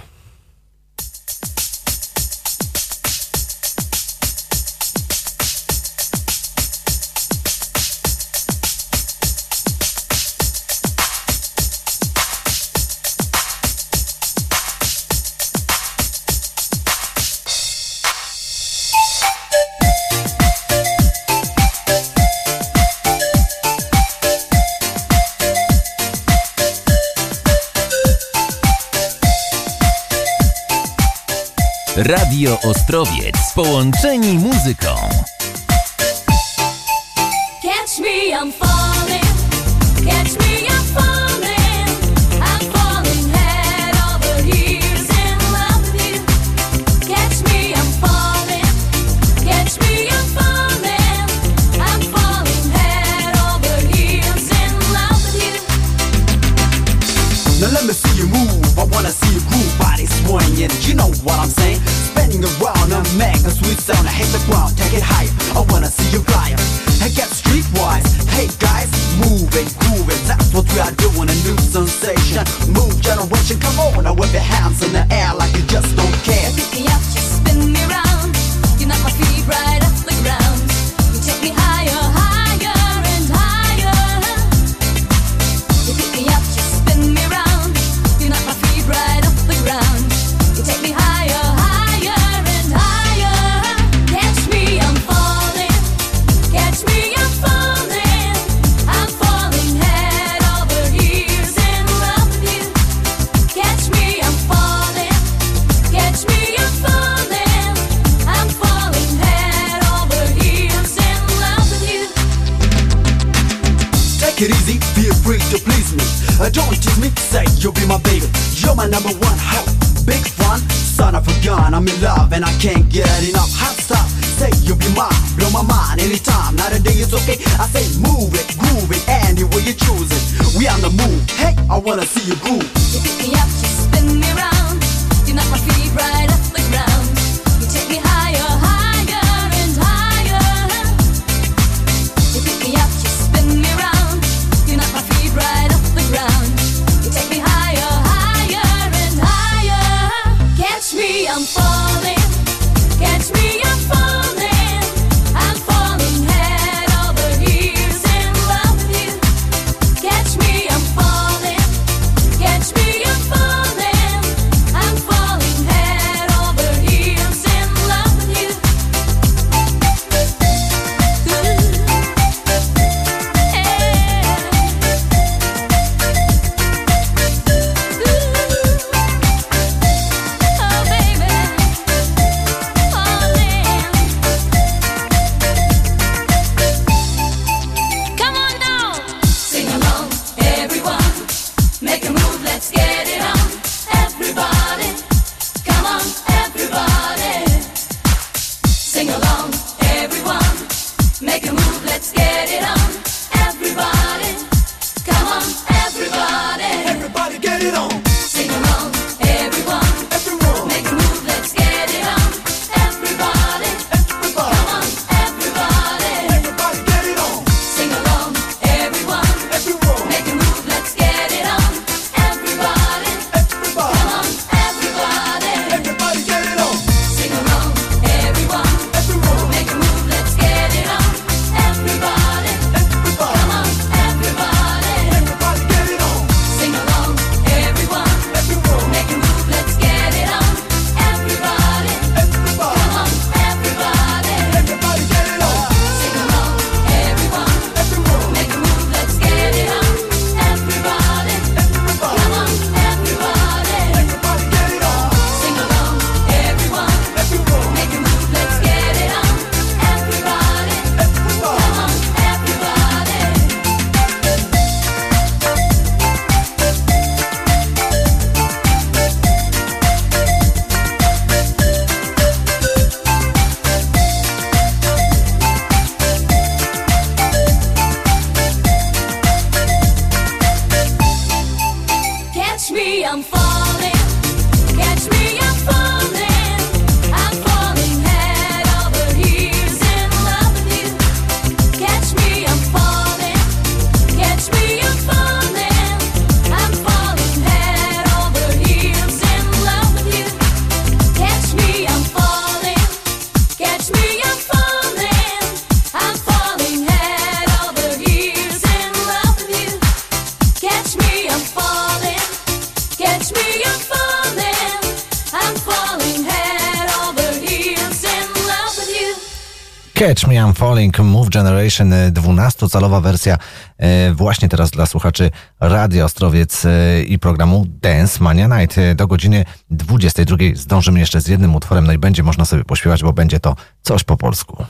Falling, Move Generation, e, 12-calowa wersja e, właśnie teraz dla słuchaczy Radia Ostrowiec e, i programu Dance Mania Night. Do godziny 22 zdążymy jeszcze z jednym utworem, no i będzie można sobie pośpiewać, bo będzie to coś po polsku.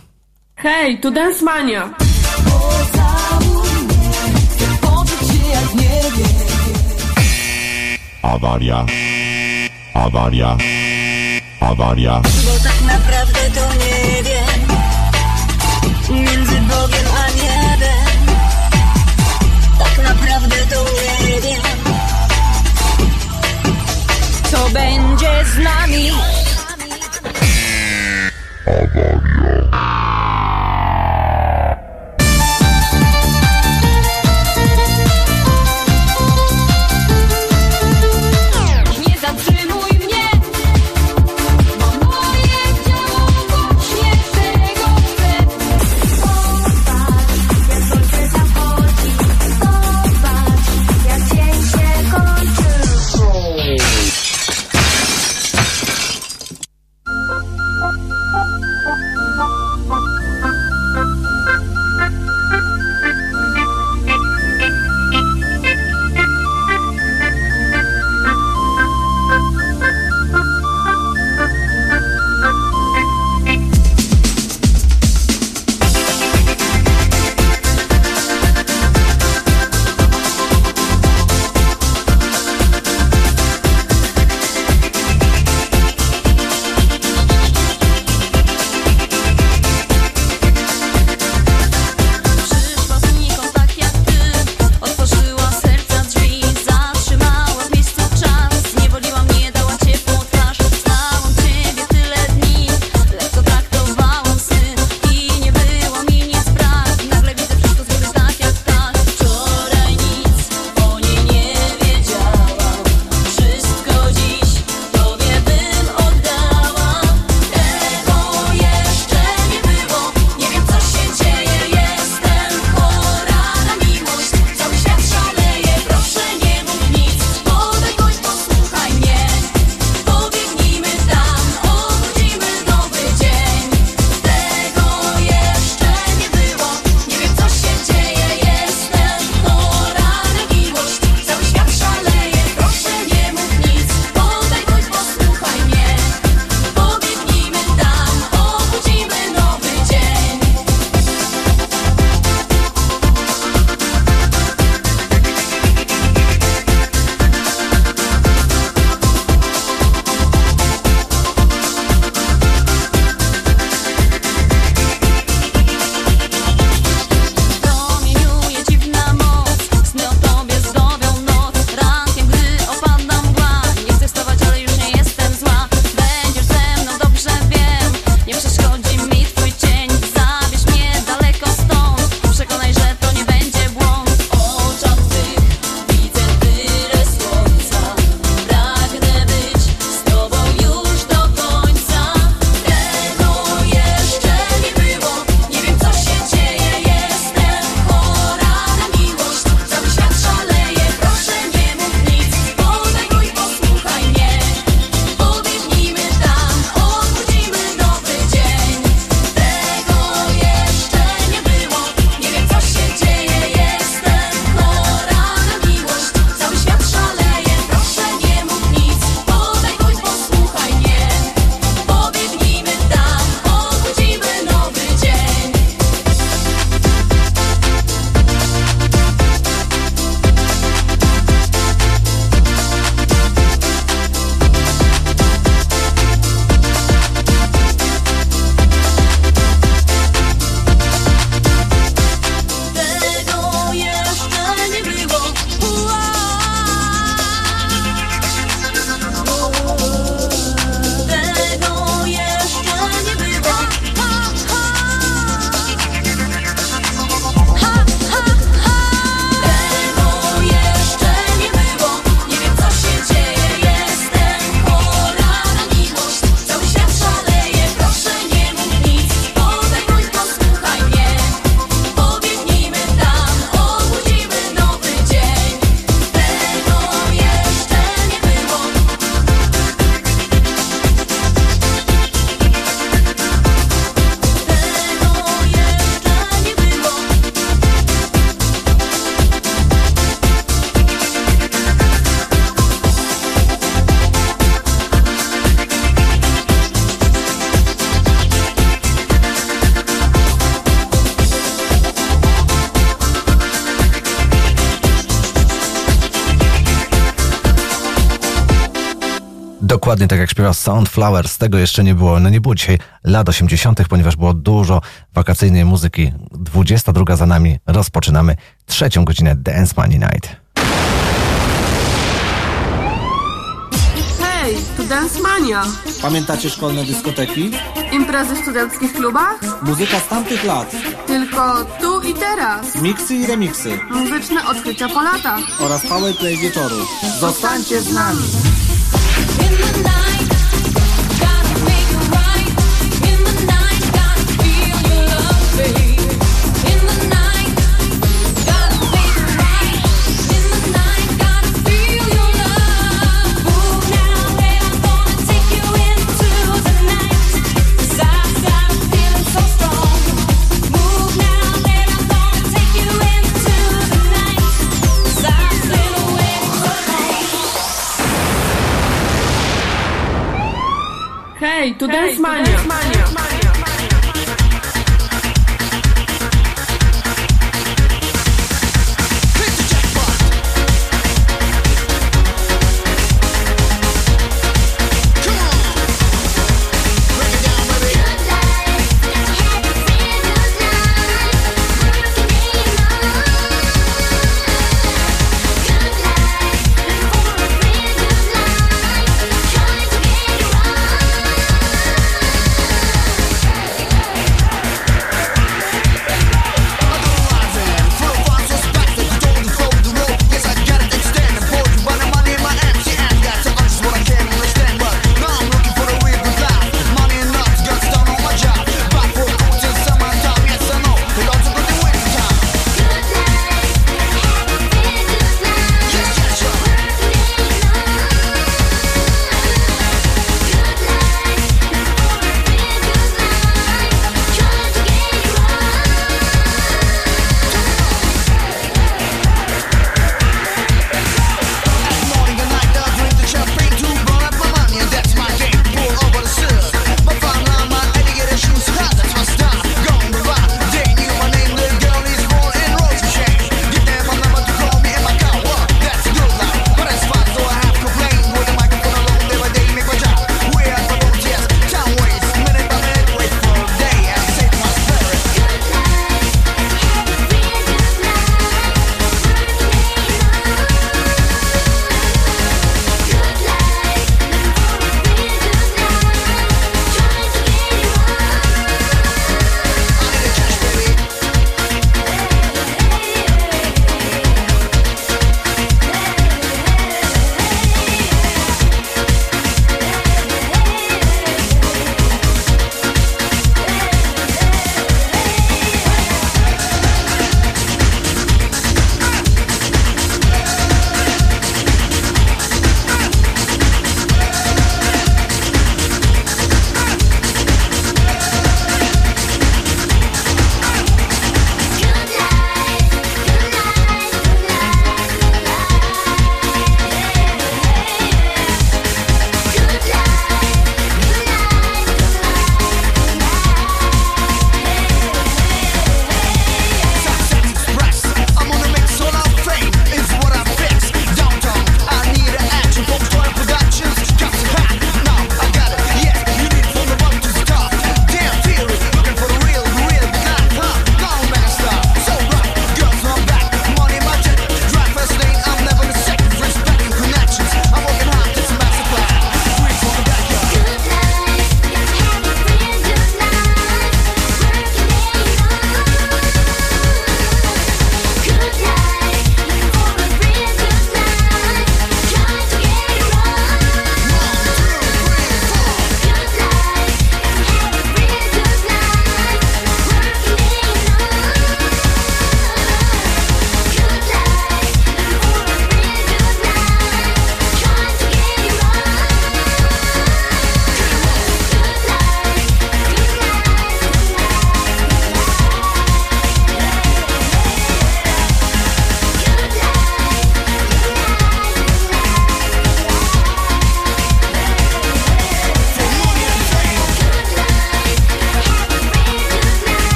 Hej, tu Dance Mania! Awaria. Awaria. Awaria. Nie Dokładnie tak jak śpiewa Soundflower, z tego jeszcze nie było. No nie było dzisiaj lat 80., ponieważ było dużo wakacyjnej muzyki. 22 za nami, rozpoczynamy trzecią godzinę Dance Money Night. Hej, tu Dance Mania. Pamiętacie szkolne dyskoteki? Imprezy w studenckich klubach? Muzyka z tamtych lat. Tylko tu i teraz. Miksy i remiksy. Muzyczne odkrycia po latach. Oraz powerplay wieczoru. Zostańcie z nami.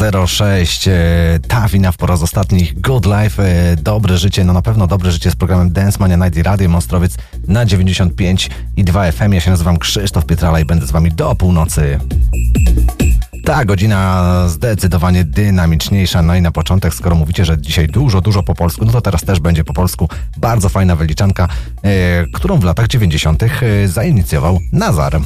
22.06 e, ta wina w po raz ostatnich Good Life, e, dobre życie, no na pewno dobre życie z programem Dance Mania Night i Radio Mostrowiec na 95 i 2 FM. Ja się nazywam Krzysztof Pietrala i będę z wami do północy. Ta godzina zdecydowanie dynamiczniejsza. No i na początek, skoro mówicie, że dzisiaj dużo, dużo po polsku, no to teraz też będzie po polsku. Bardzo fajna wyliczanka, e, którą w latach 90. e, zainicjował Nazar.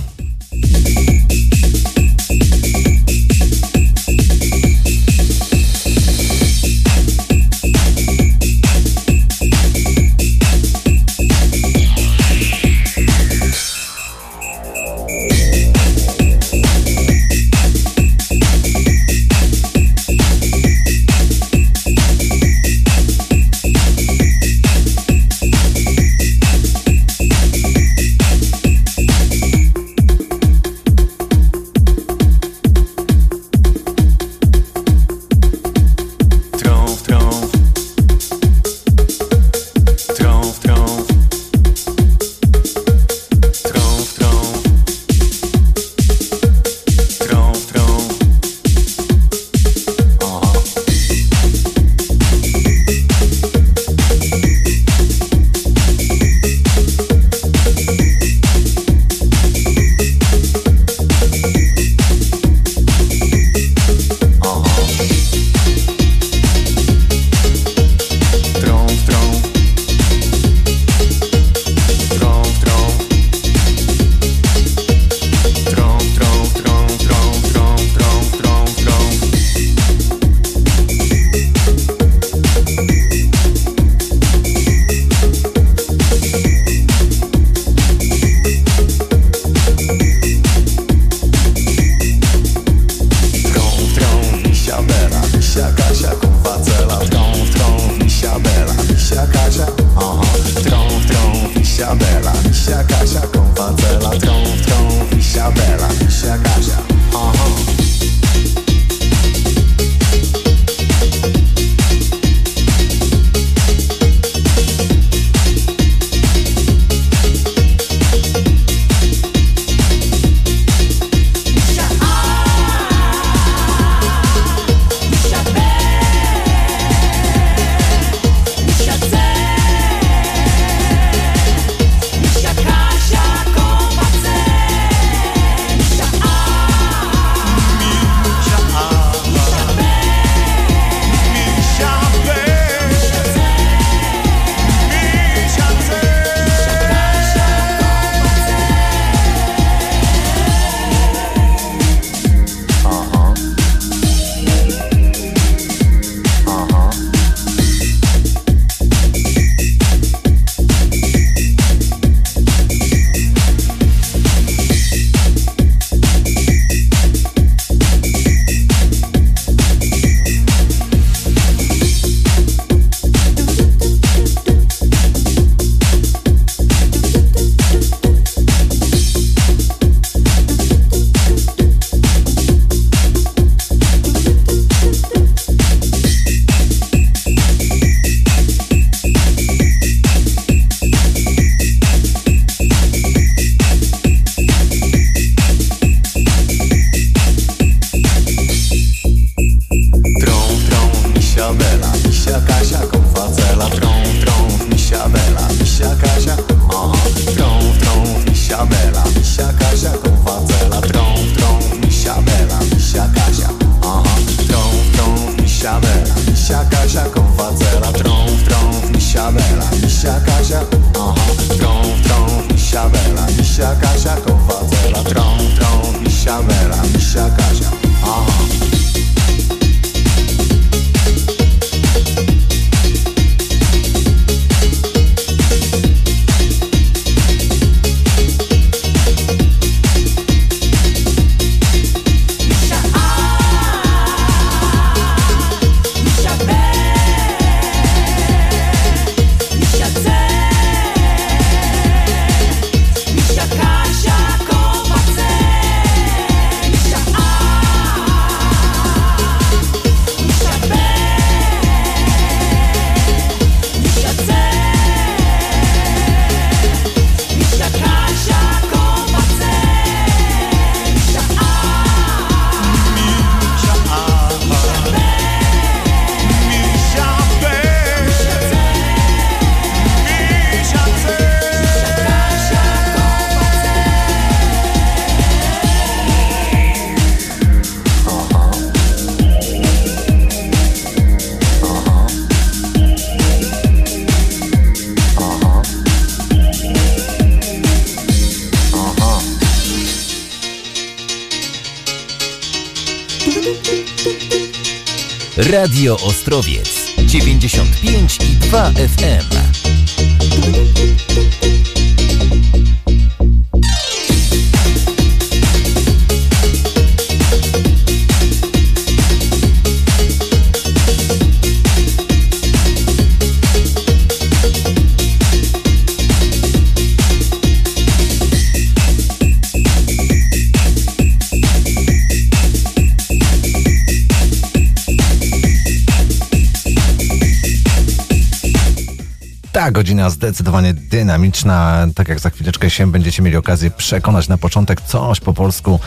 Zdecydowanie dynamiczna. Tak jak za chwileczkę się będziecie mieli okazję przekonać na początek coś po polsku.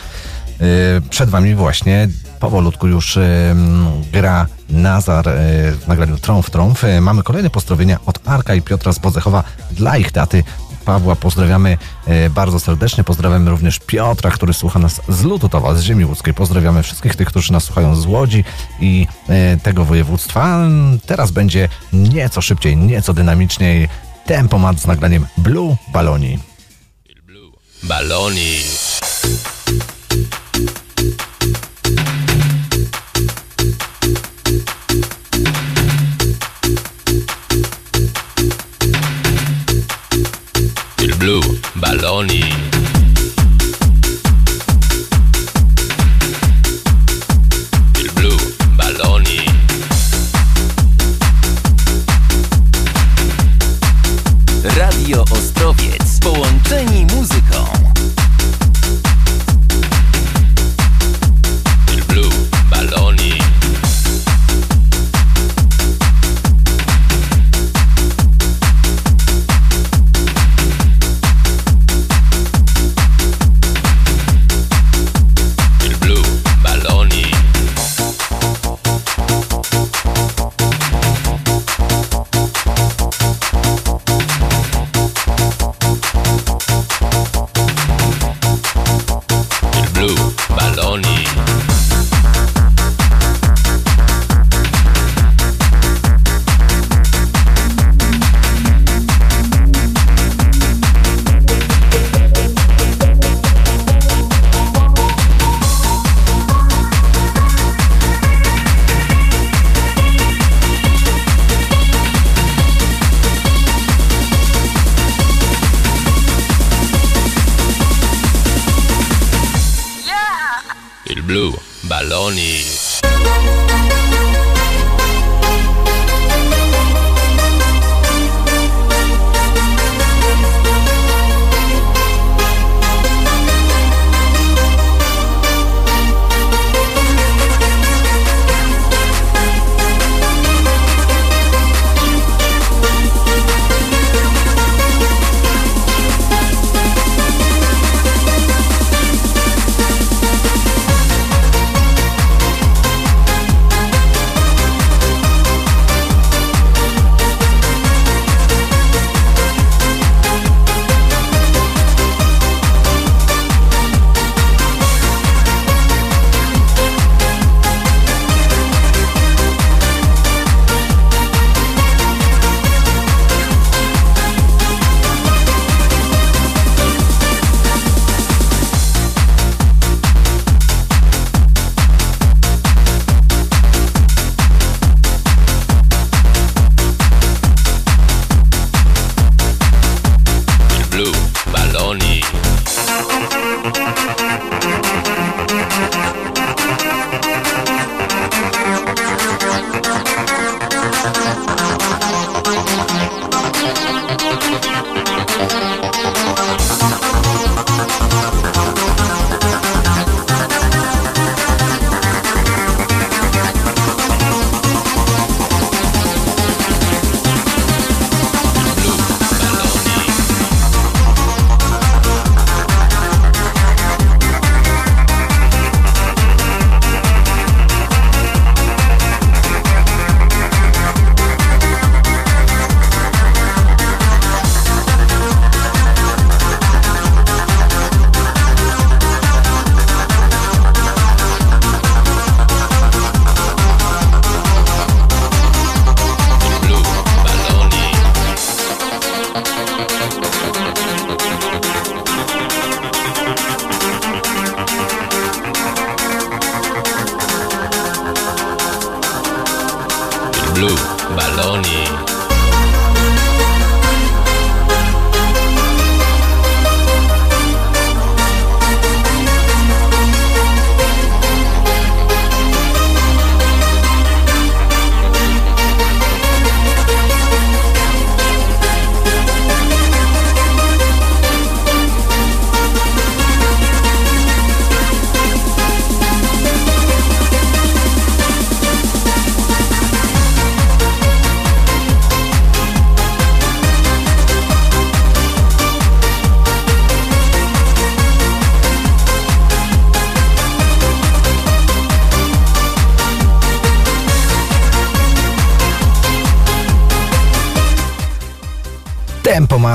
Yy, Przed wami właśnie powolutku już yy, gra Nazar yy, w nagraniu Trąf Trąf. Mamy kolejne pozdrowienia od Arka i Piotra z Bodzechowa dla ich taty. Pawła pozdrawiamy bardzo serdecznie. Pozdrawiamy również Piotra, który słucha nas z Lutotowa, z ziemi łódzkiej. Pozdrawiamy wszystkich tych, którzy nas słuchają z Łodzi i tego województwa. Teraz będzie nieco szybciej, nieco dynamiczniej. Tempomat z nagraniem Blue Baloni. Baloni.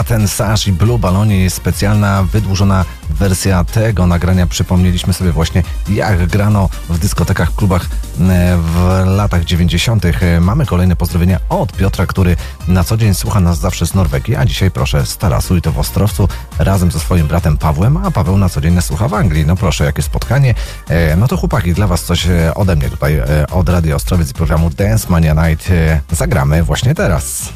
Tempomaten, Sash i Blue Balonie jest specjalna, wydłużona wersja tego nagrania. Przypomnieliśmy sobie właśnie, jak grano w dyskotekach, klubach e, w latach 90. E, Mamy kolejne pozdrowienia od Piotra, który na co dzień słucha nas zawsze z Norwegii, a dzisiaj proszę z Tarasu i to w Ostrowcu razem ze swoim bratem Pawłem, a Paweł na co dzień nas słucha w Anglii. No proszę, jakie spotkanie. E, No to chłopaki, dla was coś ode mnie tutaj, od Radio Ostrowiec i programu Dance Mania Night zagramy właśnie teraz.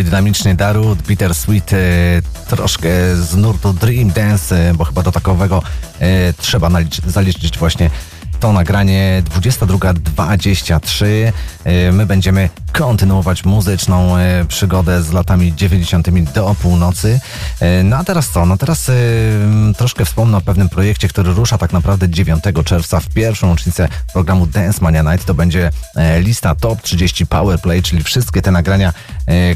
I dynamicznie Daru, Bittersweet, e, troszkę z nurtu Dream Dance, e, bo chyba do takowego e, trzeba zaliczyć właśnie to nagranie 22.23. E, My będziemy kontynuować muzyczną przygodę z latami 90. do północy. No a teraz co? No teraz e, m, troszkę wspomnę o pewnym projekcie, który rusza tak naprawdę 9 czerwca w pierwszą rocznicę programu Dance Mania Night. To będzie lista Top 30 Powerplay, czyli wszystkie te nagrania,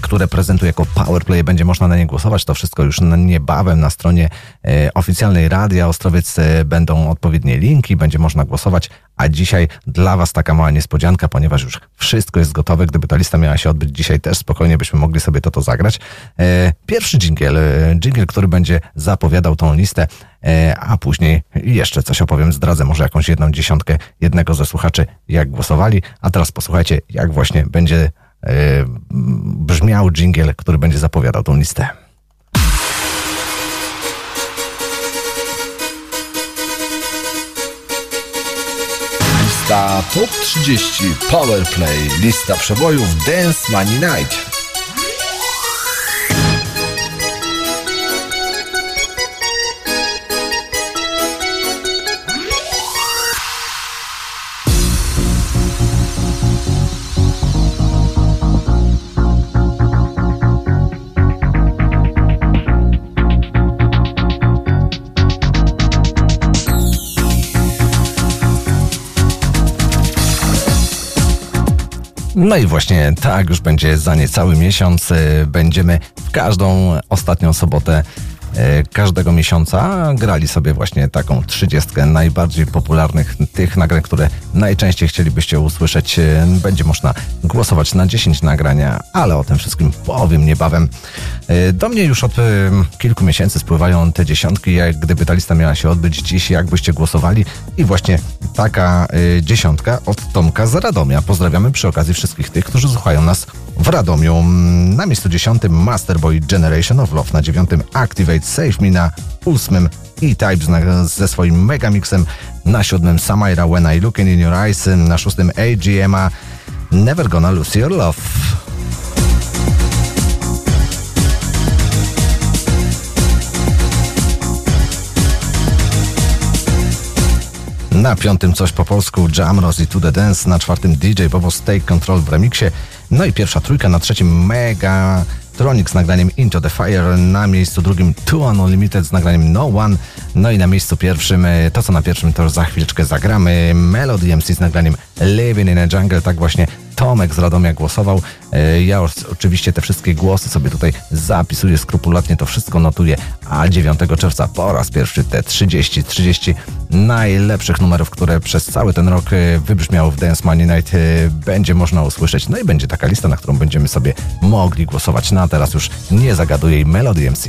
które prezentuję jako Powerplay. Będzie można na nie głosować. To wszystko już niebawem na stronie e, oficjalnej Radia Ostrowiec e, będą odpowiednie linki, będzie można głosować. A dzisiaj dla Was taka mała niespodzianka, ponieważ już wszystko jest gotowe. Gdyby ta lista miała się odbyć dzisiaj też, spokojnie byśmy mogli sobie to to zagrać. E, Pierwszy dżingiel, e, dżingiel, który będzie zapowiadał tą listę, e, a później jeszcze coś opowiem, zdradzę może jakąś jedną dziesiątkę jednego ze słuchaczy, jak głosowali. A teraz posłuchajcie, jak właśnie będzie e, brzmiał dżingiel, który będzie zapowiadał tą listę. Lista Top 30 Powerplay. Lista przebojów Dance Money Night. No i właśnie tak już będzie za niecały miesiąc. E, Będziemy w każdą ostatnią sobotę każdego miesiąca grali sobie właśnie taką trzydziestkę najbardziej popularnych tych nagrań, które najczęściej chcielibyście usłyszeć. E, Będzie można głosować na 10 nagrania, ale o tym wszystkim powiem niebawem. E, Do mnie już od e, kilku miesięcy spływają te dziesiątki, jak gdyby ta lista miała się odbyć dziś, jakbyście głosowali i właśnie taka e, dziesiątka od Tomka z Radomia. Pozdrawiamy przy okazji wszystkich tych, którzy słuchają nas w Radomiu. Na miejscu dziesiątym Masterboy Generation of Love, na dziewiątym Activate Save Me, na ósmym E-Type z- ze swoim megamixem, na siódmym Samaira When I Look in Your Eyes, na szóstym AGM'a Never Gonna Lose Your Love. Na piątym coś po polsku Jamroz i To The Dance, na czwartym DJ Bobos Take Control w remiksie, no i pierwsza trójka, na trzecim Mega Tronic z nagraniem Into The Fire, na miejscu drugim Two Unlimited z nagraniem No One, no i na miejscu pierwszym, e, to co na pierwszym to za chwileczkę zagramy, Melody MC z nagraniem Living in a Jungle, tak właśnie Tomek z Radomia głosował. E, Ja już oczywiście te wszystkie głosy sobie tutaj zapisuję skrupulatnie, to wszystko notuję, a 9 czerwca po raz pierwszy te 30, 30 najlepszych numerów, które przez cały ten rok e, wybrzmiały w Dance Money Night, będzie można usłyszeć. No i będzie taka lista, na którą będziemy sobie mogli głosować. No a teraz już nie zagaduję Melody MC.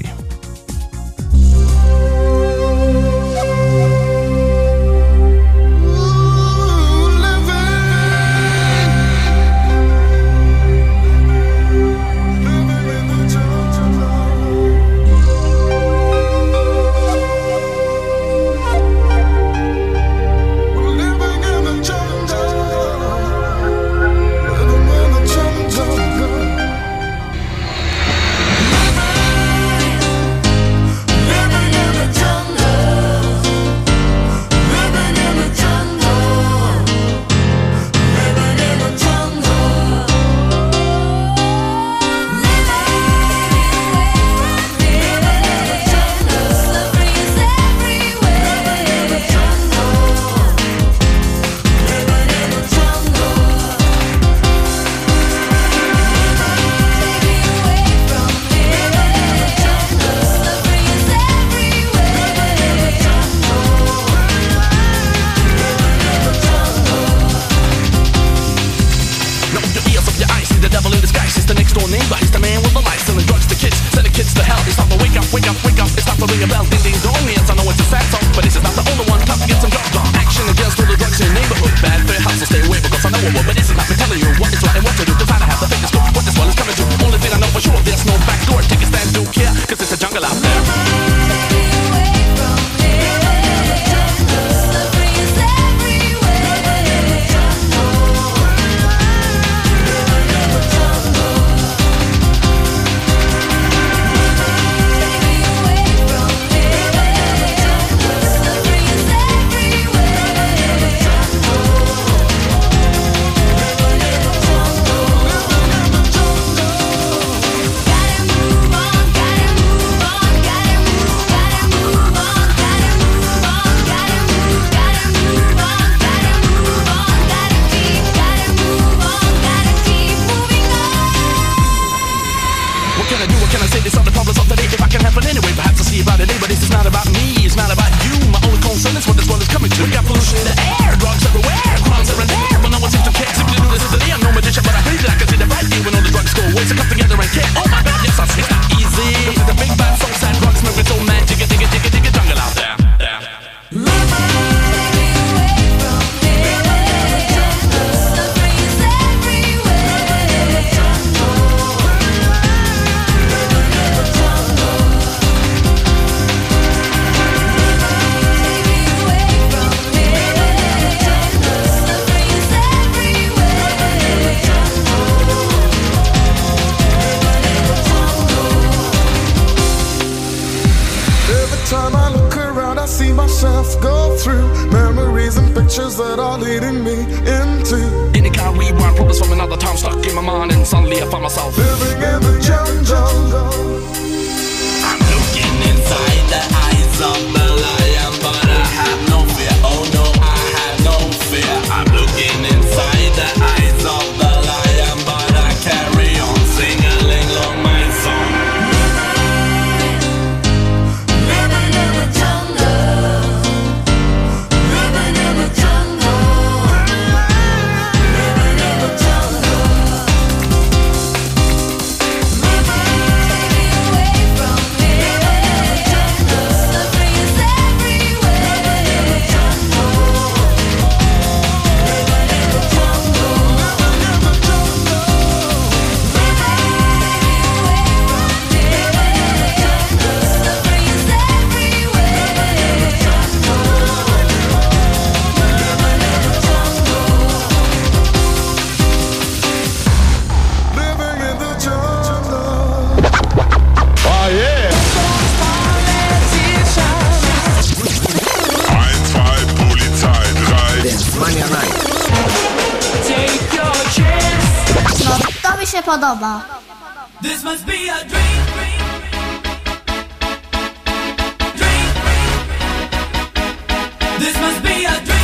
się podoba. This must be a dream. This must be a dream.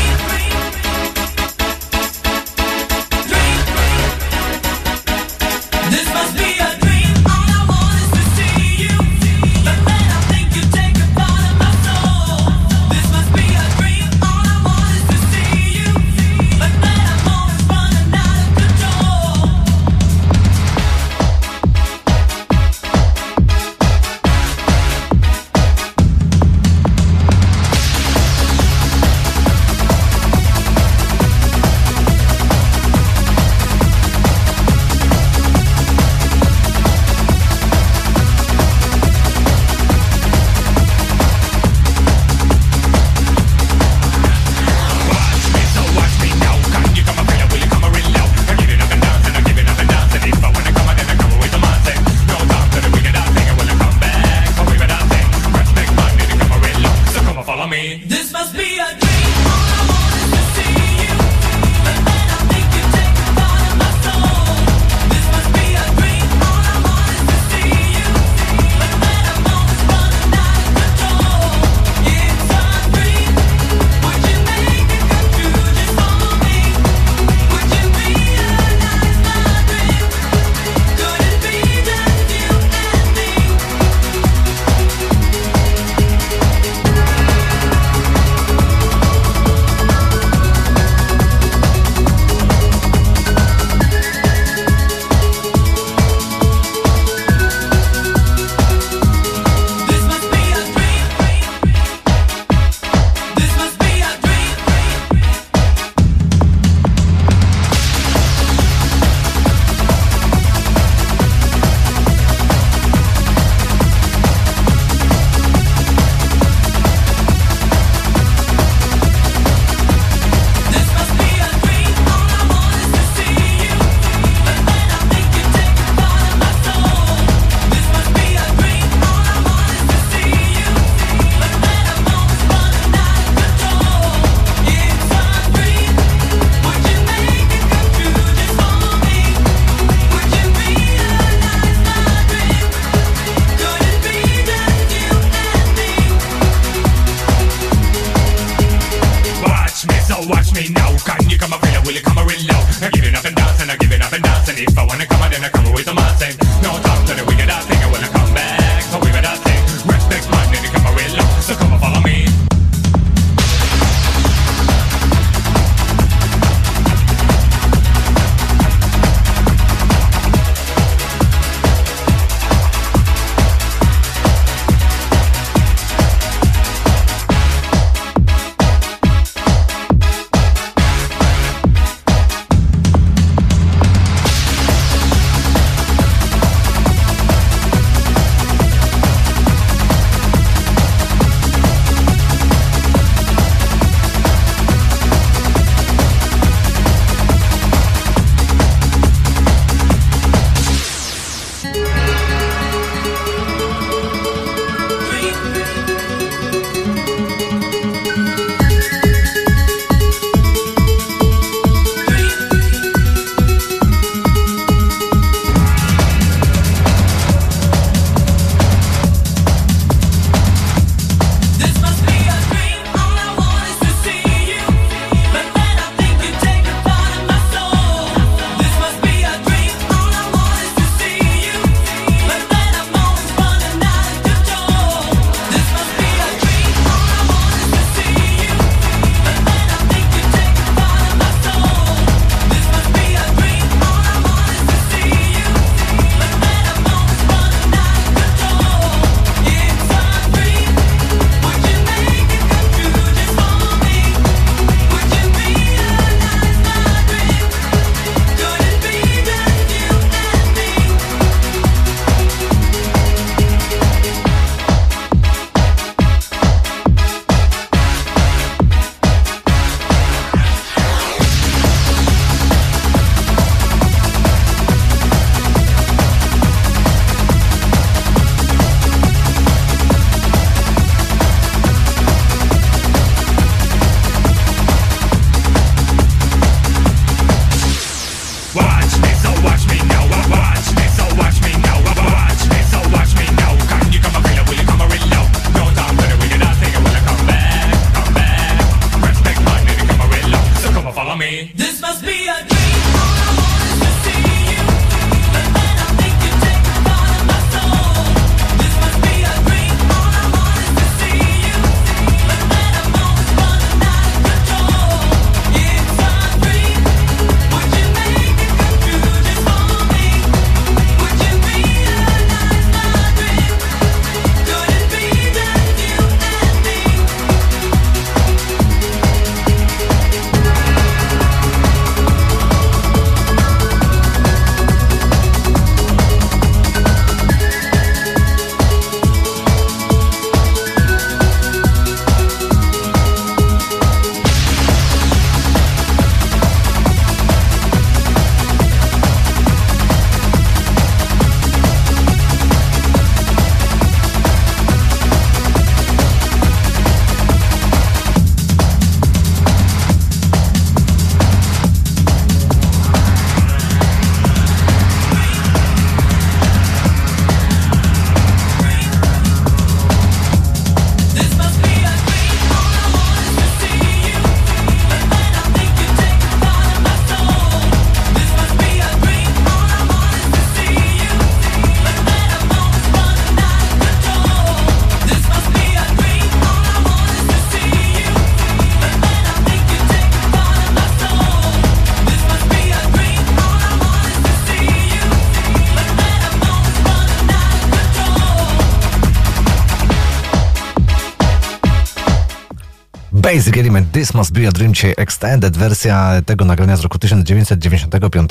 This Must Be a Dream, dzisiaj extended wersja tego nagrania z roku 1995.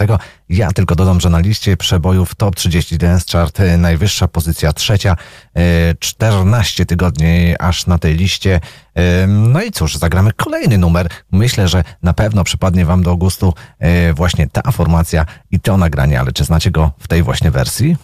Ja tylko dodam, że na liście przebojów Top 30 Dance Chart e, najwyższa pozycja trzecia, e, 14 tygodni aż na tej liście. E, No i cóż, zagramy kolejny numer. Myślę, że na pewno przypadnie Wam do gustu właśnie ta formacja i to nagranie, ale czy znacie go w tej właśnie wersji?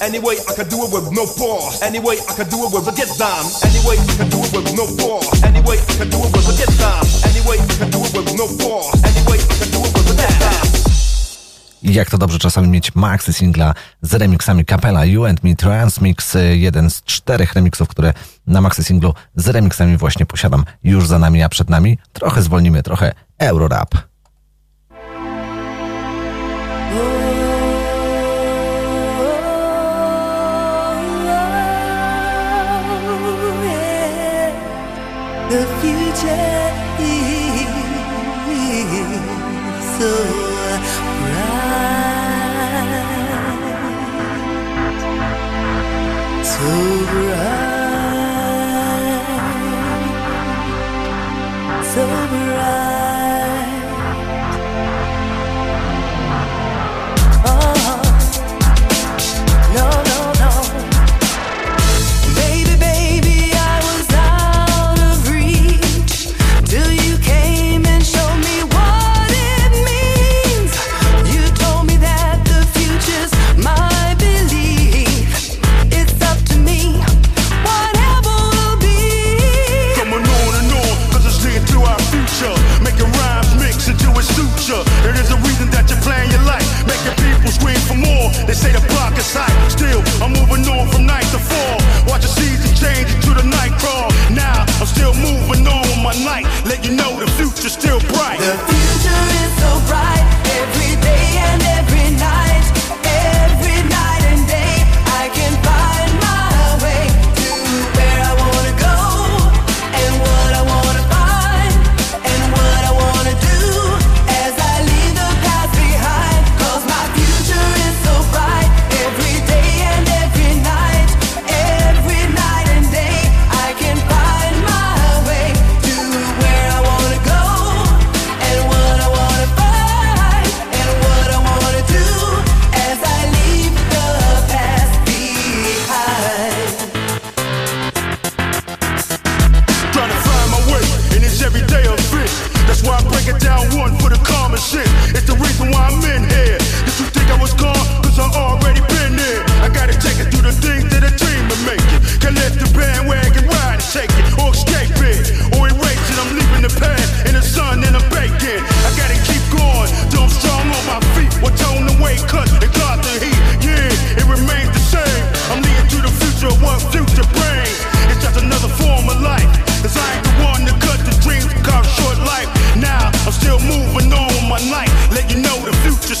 Anyway, I do it with no. Anyway, I do it with a get. Anyway, I do it with no. Anyway, I do it with a get. Anyway, I do it with no. Anyway, I do it with a get jak to dobrze czasami mieć maxy singla z remixami kapela You and Me Transmix, y, jeden z czterech remixów, które na maxy singlu z remixami właśnie posiadam. Już za nami, a przed nami trochę zwolnimy, trochę Eurorap.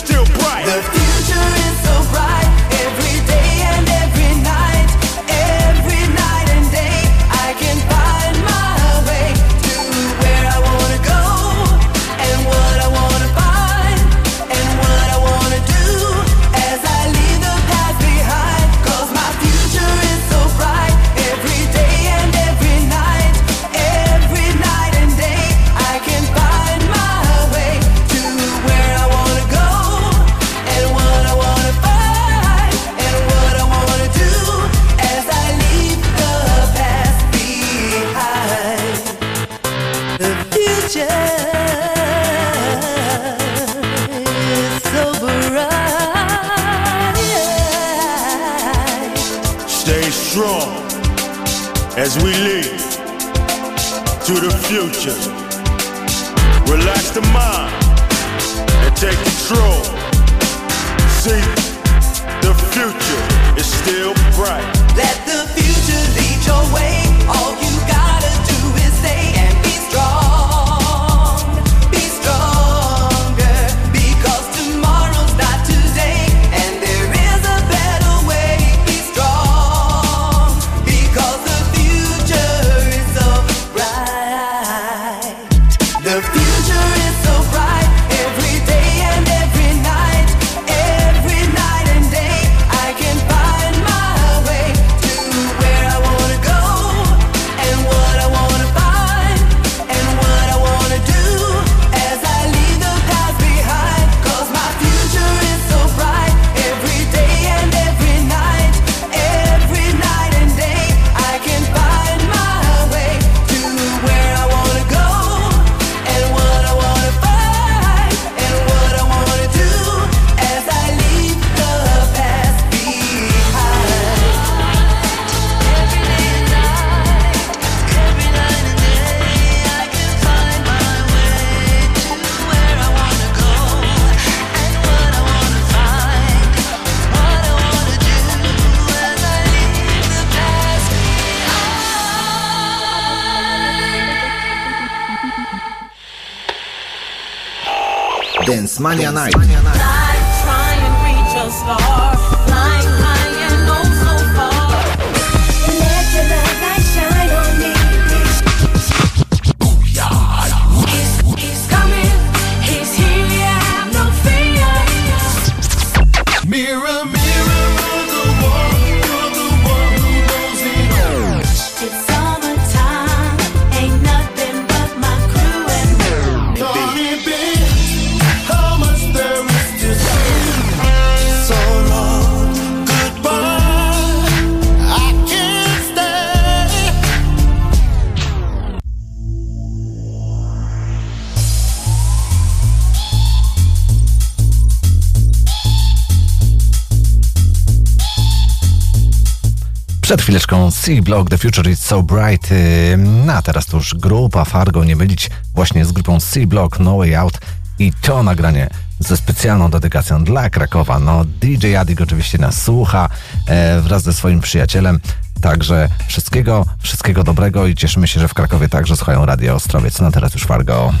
still bright. The future is Dance chwileczką C-Block The Future is So Bright. No a teraz to już grupa Fargo, nie mylić właśnie z grupą C-Block No Way Out i to nagranie ze specjalną dedykacją dla Krakowa. No DJ Adik oczywiście nas słucha e, wraz ze swoim przyjacielem. Także wszystkiego, wszystkiego dobrego i cieszymy się, że w Krakowie także słuchają Radio Ostrowiec. No teraz już Fargo.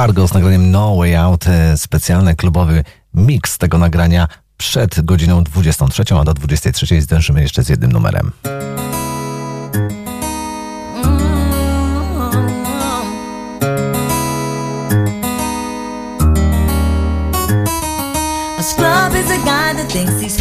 Fargo z nagraniem No Way Out, e, specjalny klubowy mix tego nagrania przed godziną 23, a do 23 zdążymy jeszcze z jednym numerem. A scrub is a guy that thinks he's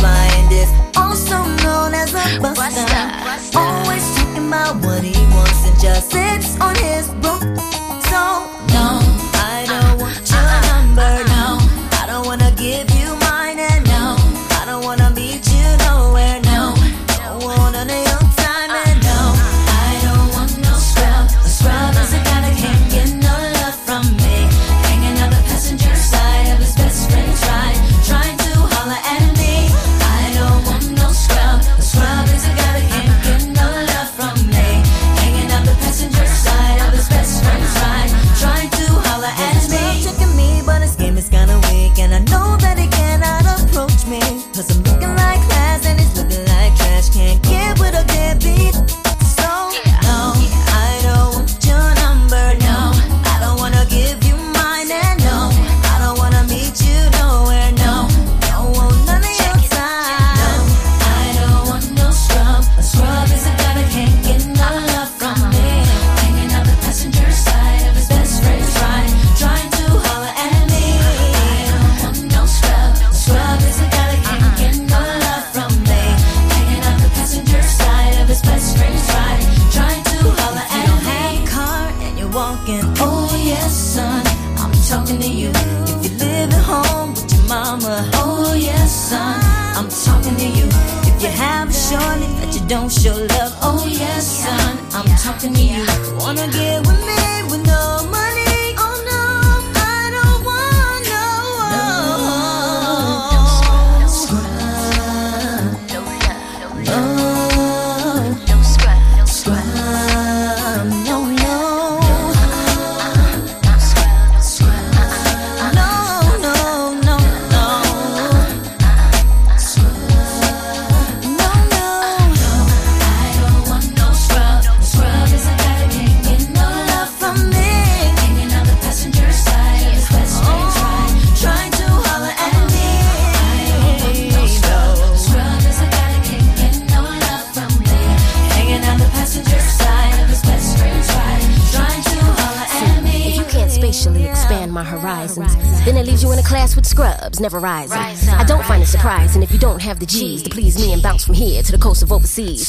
never rising. Rise I don't find it surprising if you don't have the G's to please me and bounce from here to the coast of overseas.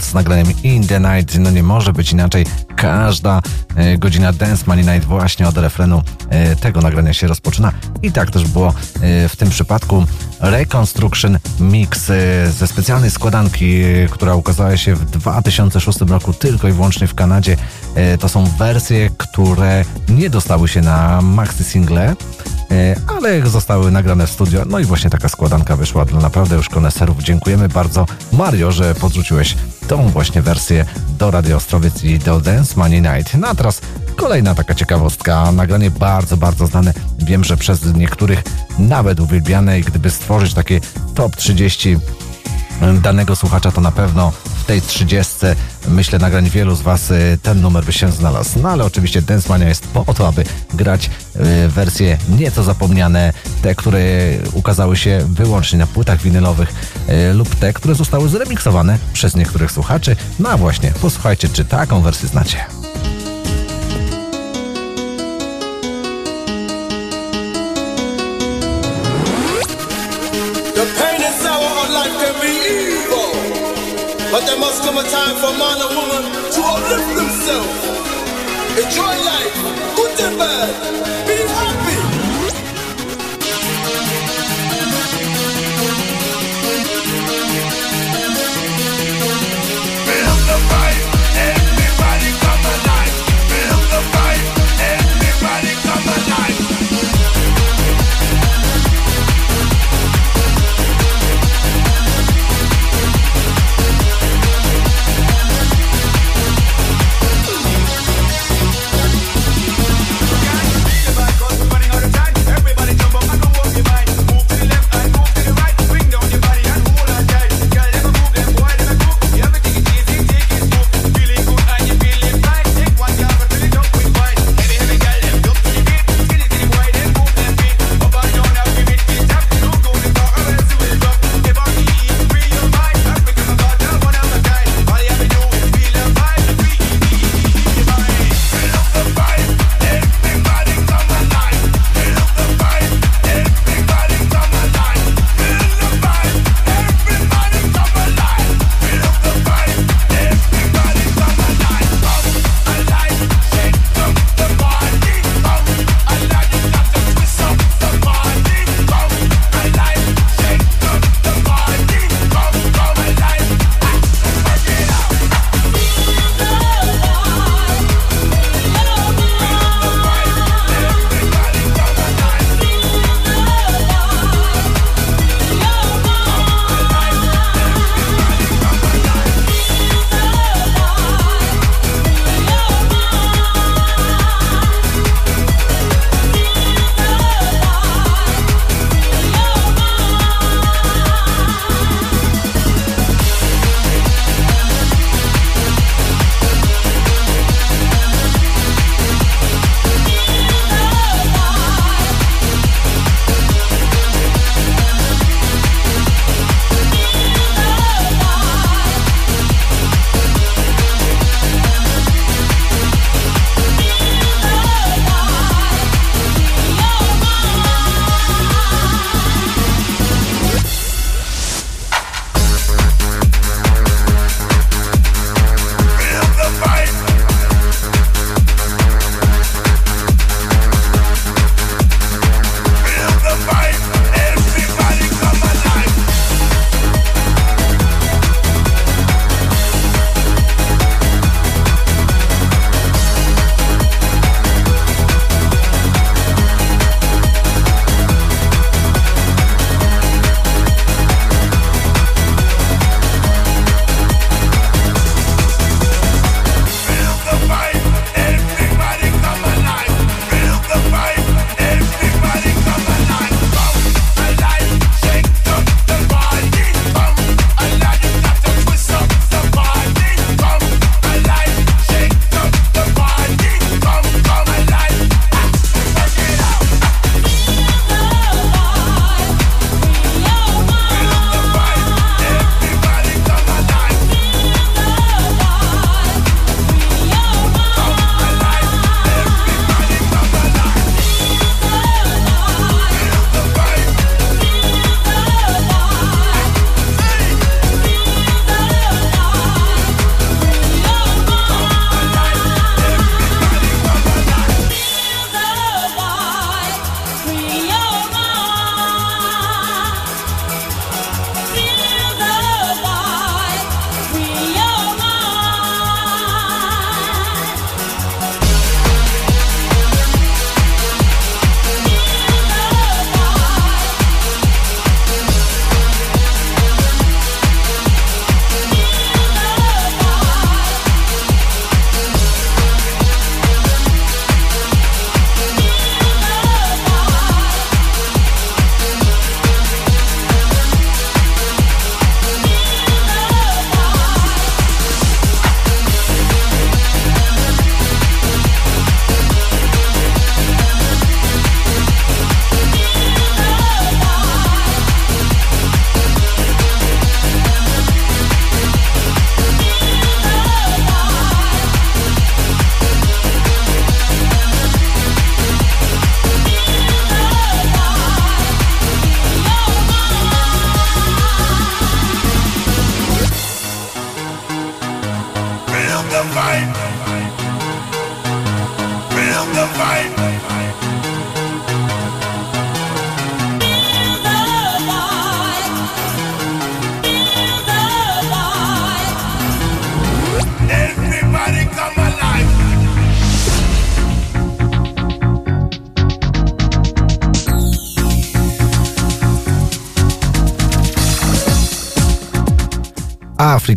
Z nagraniem In the Night. No nie może być inaczej. Każda e, godzina Dance Money Night właśnie od refrenu e, tego nagrania się rozpoczyna. I tak też było e, w tym przypadku. Reconstruction Mix ze specjalnej składanki, która ukazała się w 2006 roku tylko i wyłącznie w Kanadzie. To są wersje, które nie dostały się na maxi single, ale zostały nagrane w studio. No i właśnie taka składanka wyszła dla naprawdę już koneserów. Dziękujemy bardzo Mario, że podrzuciłeś tą właśnie wersję do Radio Ostrowiec i do Dance Money Night. No a teraz kolejna taka ciekawostka. Nagranie bardzo, bardzo znane. Wiem, że przez niektórych nawet uwielbiane i gdyby stworzyć takie top 30 danego słuchacza, to na pewno tej 30 myślę nagrań wielu z Was y, ten numer by się znalazł. No ale oczywiście Dance Mania jest po to, aby grać y, wersje nieco zapomniane, te, które ukazały się wyłącznie na płytach winylowych y, lub te, które zostały zremiksowane przez niektórych słuchaczy. No a właśnie, posłuchajcie, czy taką wersję znacie. But there must come a time for man and woman to uplift themselves. Enjoy life, good and bad.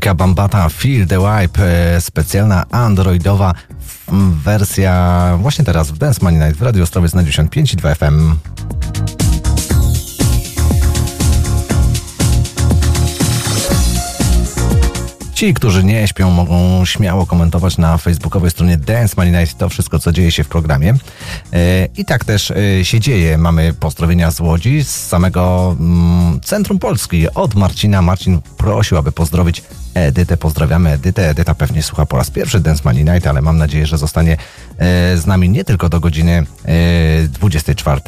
Afrika Bambata Feel the Wipe, e, specjalna androidowa mm, wersja właśnie teraz w Dance Money Night w Radio Ostrowiec na 95 i 2 FM. Ci, którzy nie śpią, mogą śmiało komentować na facebookowej stronie Dance Money Night to wszystko, co dzieje się w programie. E, I tak też e, się dzieje. Mamy pozdrowienia z Łodzi, z samego mm, Centrum Polski, od Marcina. Marcin prosił, aby pozdrowić Edytę. Pozdrawiamy Edytę. Edyta pewnie słucha po raz pierwszy Dance Money Night, ale mam nadzieję, że zostanie e, z nami nie tylko do godziny e, 24,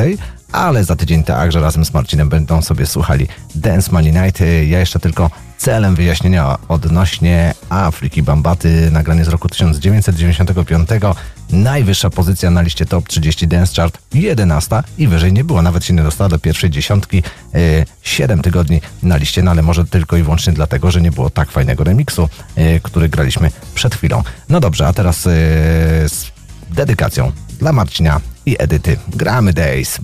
ale za tydzień także razem z Marcinem będą sobie słuchali Dance Money Night. E, Ja jeszcze tylko celem wyjaśnienia odnośnie Afryki Bambaty, nagranie z roku 1995, najwyższa pozycja na liście Top 30 Dance Chart, 11 i wyżej nie było, nawet się nie dostała do pierwszej dziesiątki, e, 7 tygodni na liście, no ale może tylko i wyłącznie dlatego, że nie było tak fajnego remiksu, e, który graliśmy przed chwilą. No dobrze, a teraz e, z dedykacją dla Marcina i Edyty. Gramy Days.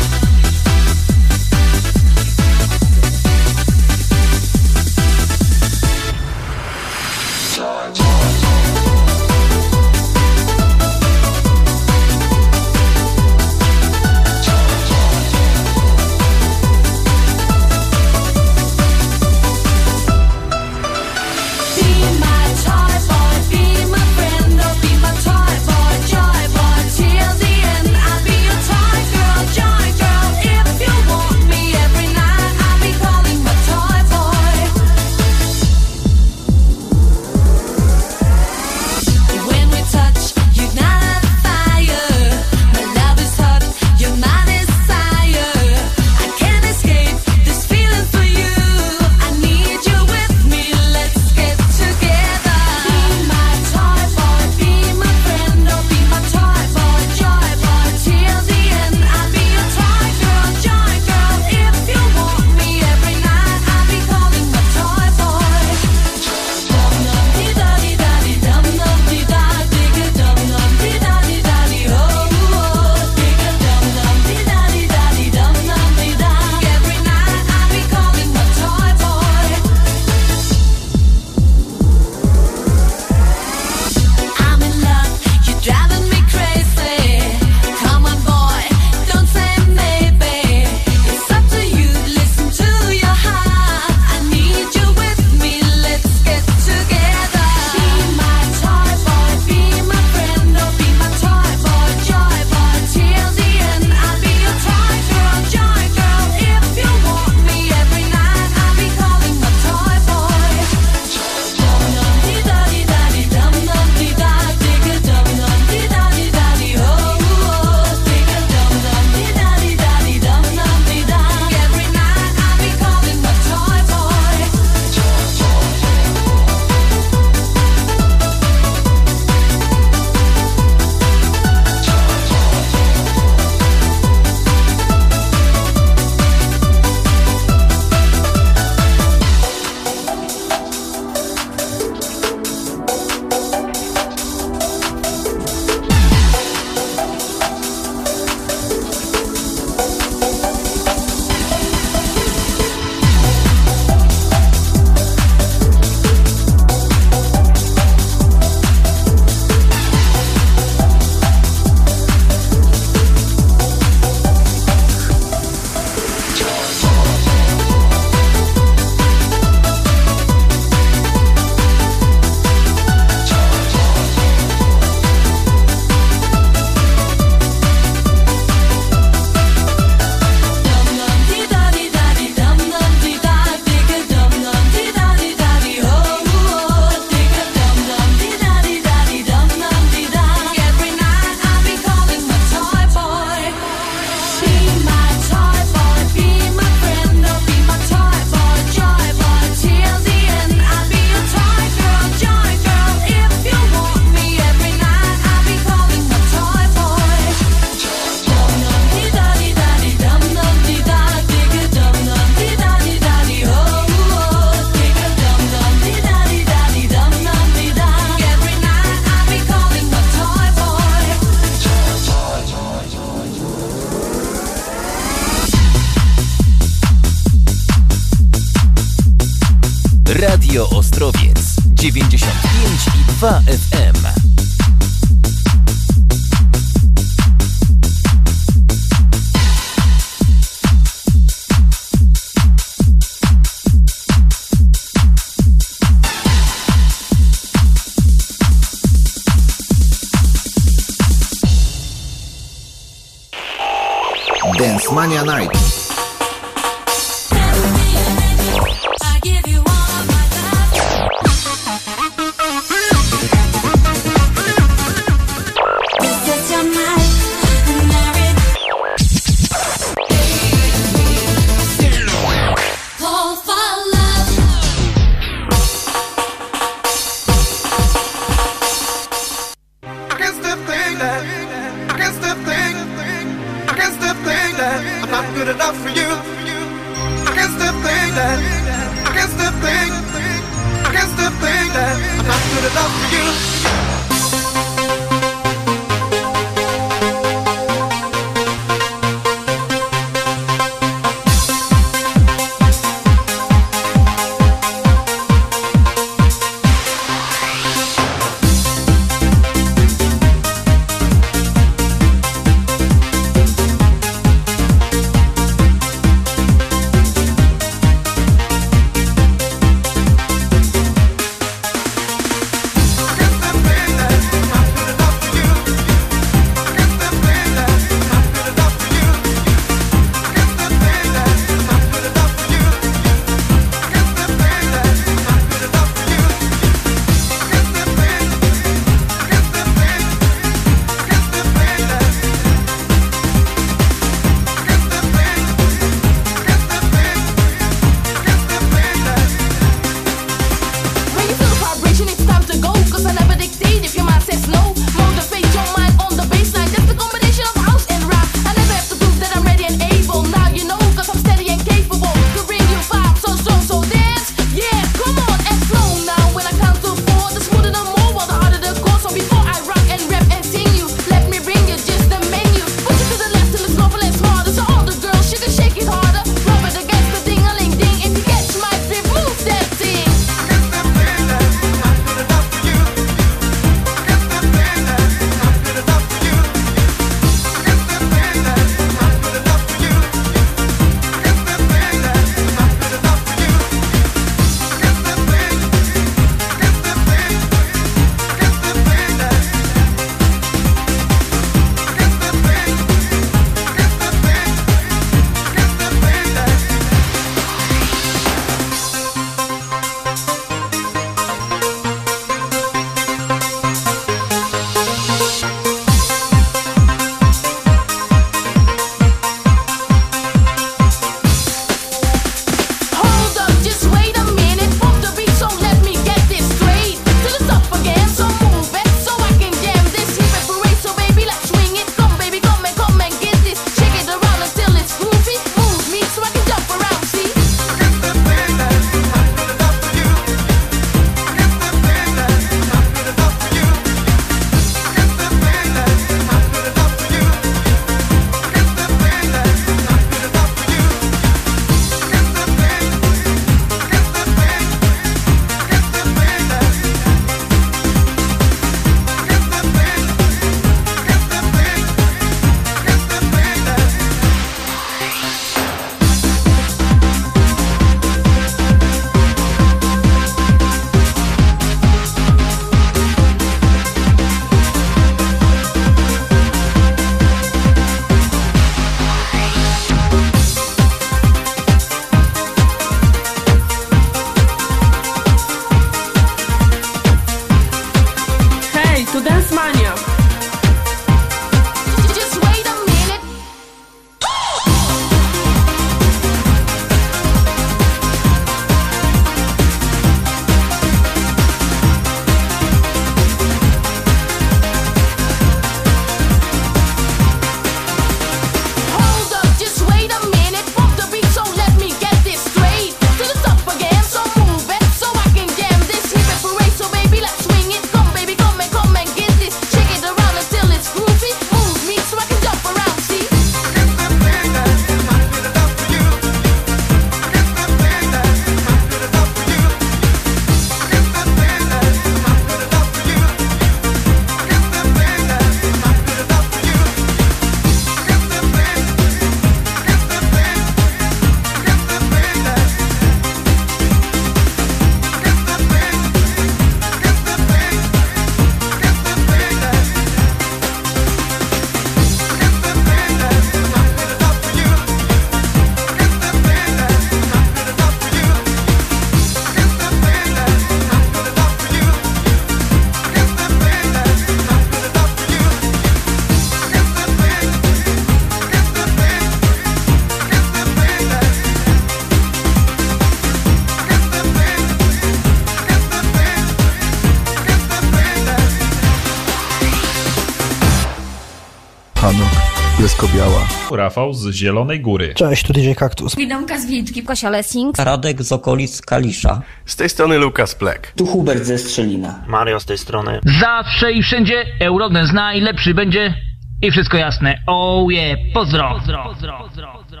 Rafał z Zielonej Góry. Cześć, tu DJ Kaktus. Widomka z Wilczki. Kosia Lessing. Radek z okolic Kalisza. Z tej strony Lukas Plek. Tu Hubert ze Strzelina. Mario z tej strony. Zawsze i wszędzie Eurodance najlepszy będzie i wszystko jasne. Oh yeah, pozdro. pozdro. pozdro. pozdro. pozdro.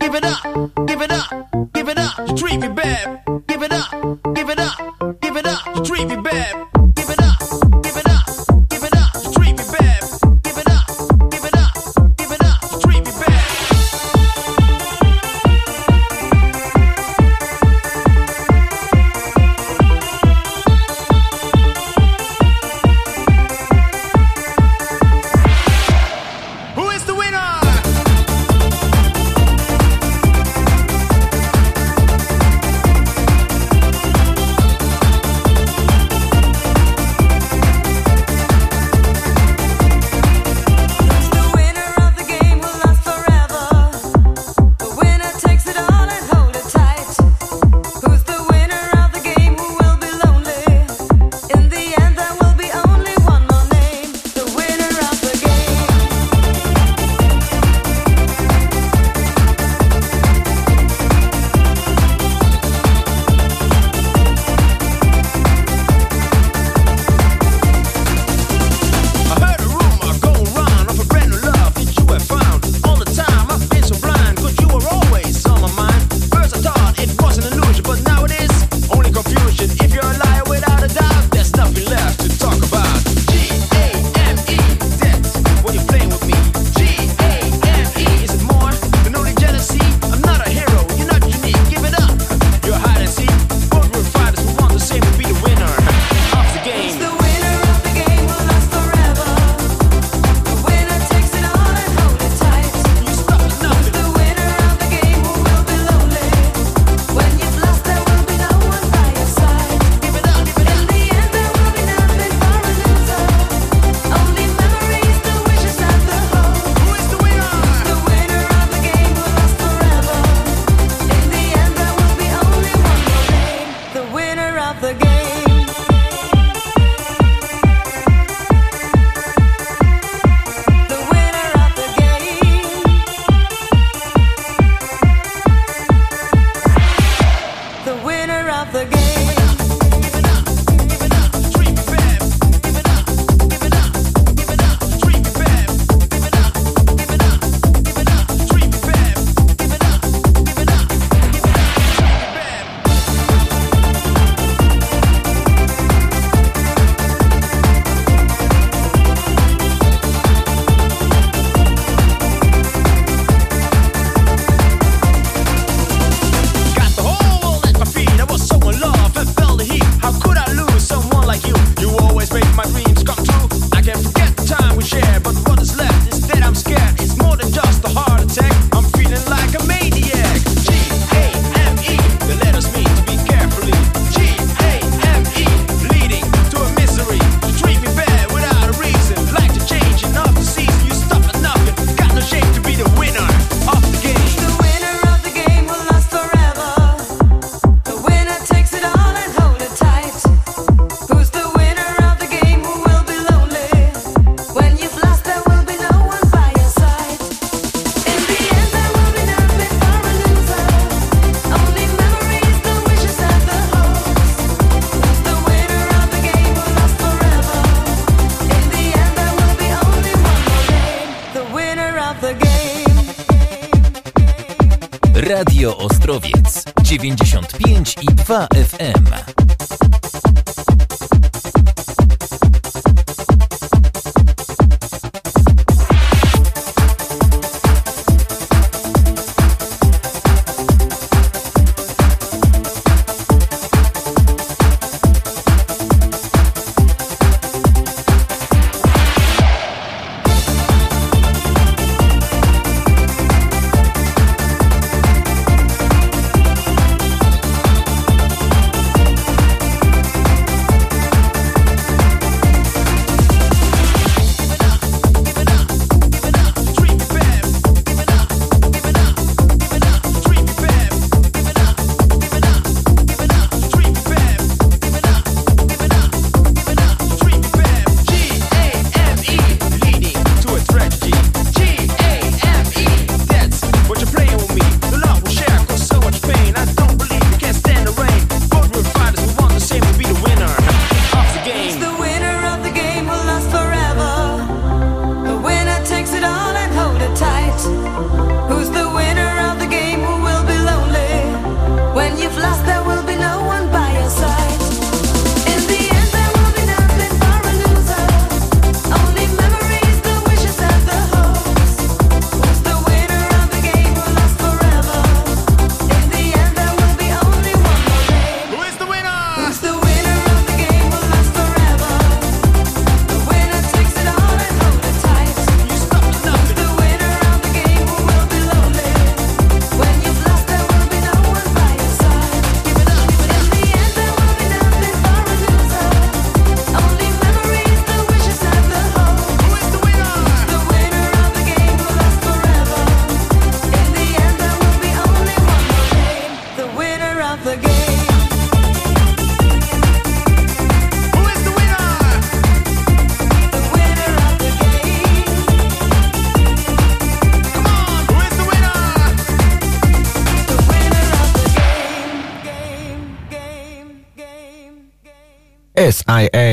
Give it up.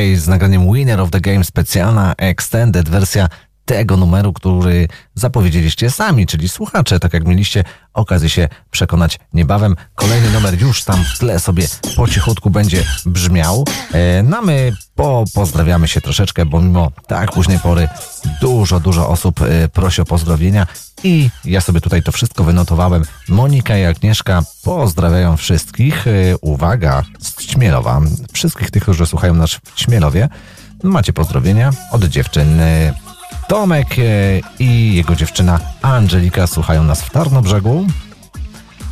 SIA z nagraniem Winner of the Game specjalna extended wersja tego numeru, który zapowiedzieliście sami, czyli słuchacze, tak jak mieliście okazję się przekonać niebawem. Kolejny numer już tam w tle sobie po cichutku będzie brzmiał. E, no my po, pozdrawiamy się troszeczkę, bo mimo tak późnej pory dużo, dużo osób e, prosi o pozdrowienia i ja sobie tutaj to wszystko wynotowałem. Monika i Agnieszka pozdrawiają wszystkich. E, uwaga, z Ćmielowa. Wszystkich tych, którzy słuchają nas w Ćmielowie. Macie pozdrowienia od dziewczyn. E, Tomek e, i jego dziewczyna Angelika słuchają nas w Tarnobrzegu,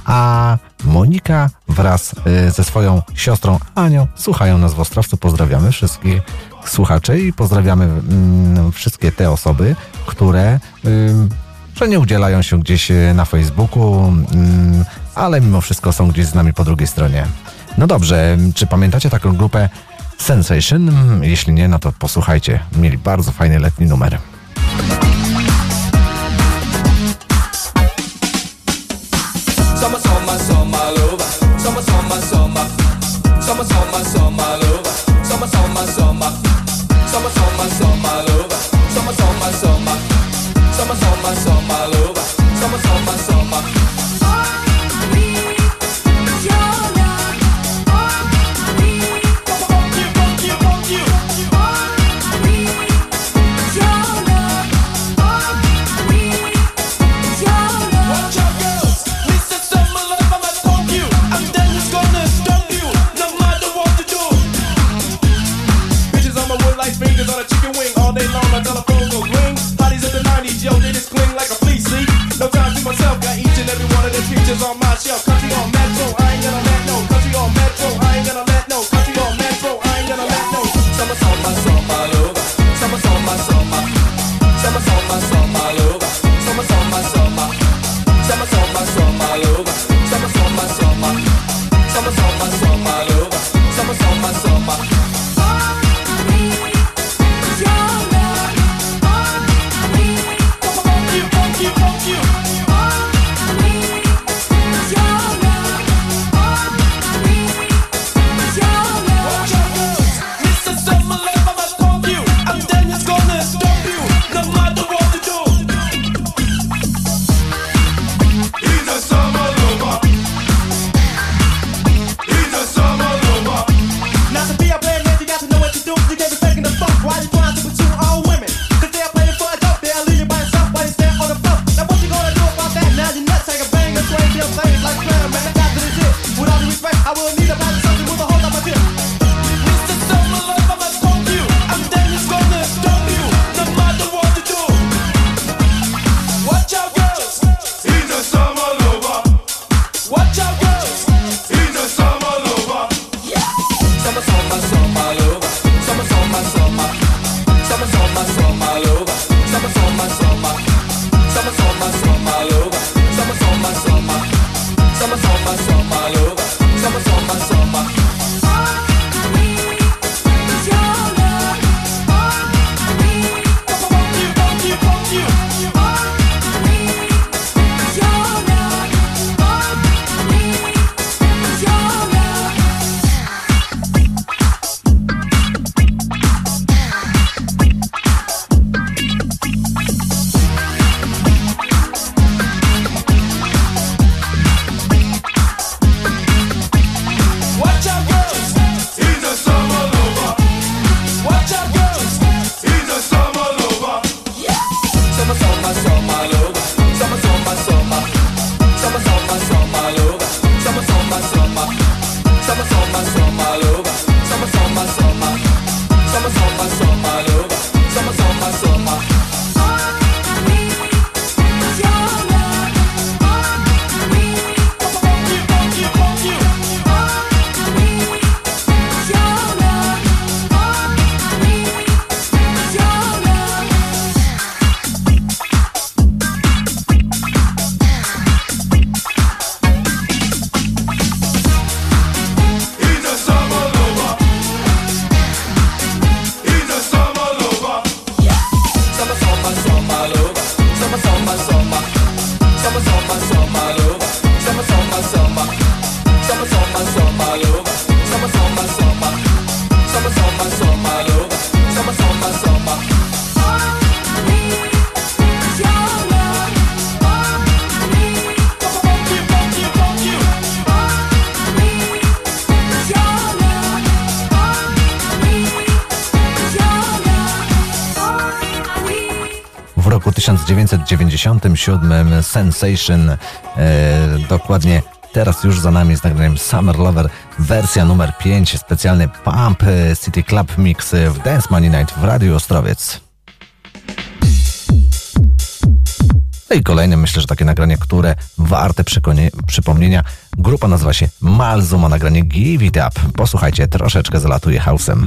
a Monika wraz ze swoją siostrą Anią słuchają nas w Ostrowcu. Pozdrawiamy wszystkich słuchaczy i pozdrawiamy mm, wszystkie te osoby, które że nie udzielają się gdzieś e, na Facebooku, mm, ale mimo wszystko są gdzieś z nami po drugiej stronie. No dobrze, czy pamiętacie taką grupę Sensation? Jeśli nie, no to posłuchajcie. Mieli bardzo fajny letni numer. Summer, summer, summer summer, summer lover. Summer, summer, summer. No time to myself, got each and every one of the features on my shelf. Country on metro, 67 Sensation. E, dokładnie teraz już za nami z nagraniem Summer Lover, wersja numer 5, specjalny Pump City Club Mix w Dance Money Night w Radiu Ostrowiec. No i kolejne, myślę, że takie nagranie, które warte przypomnienia. Grupa nazywa się Malzo, ma nagranie Give It Up. Posłuchajcie, troszeczkę zalatuje house'em.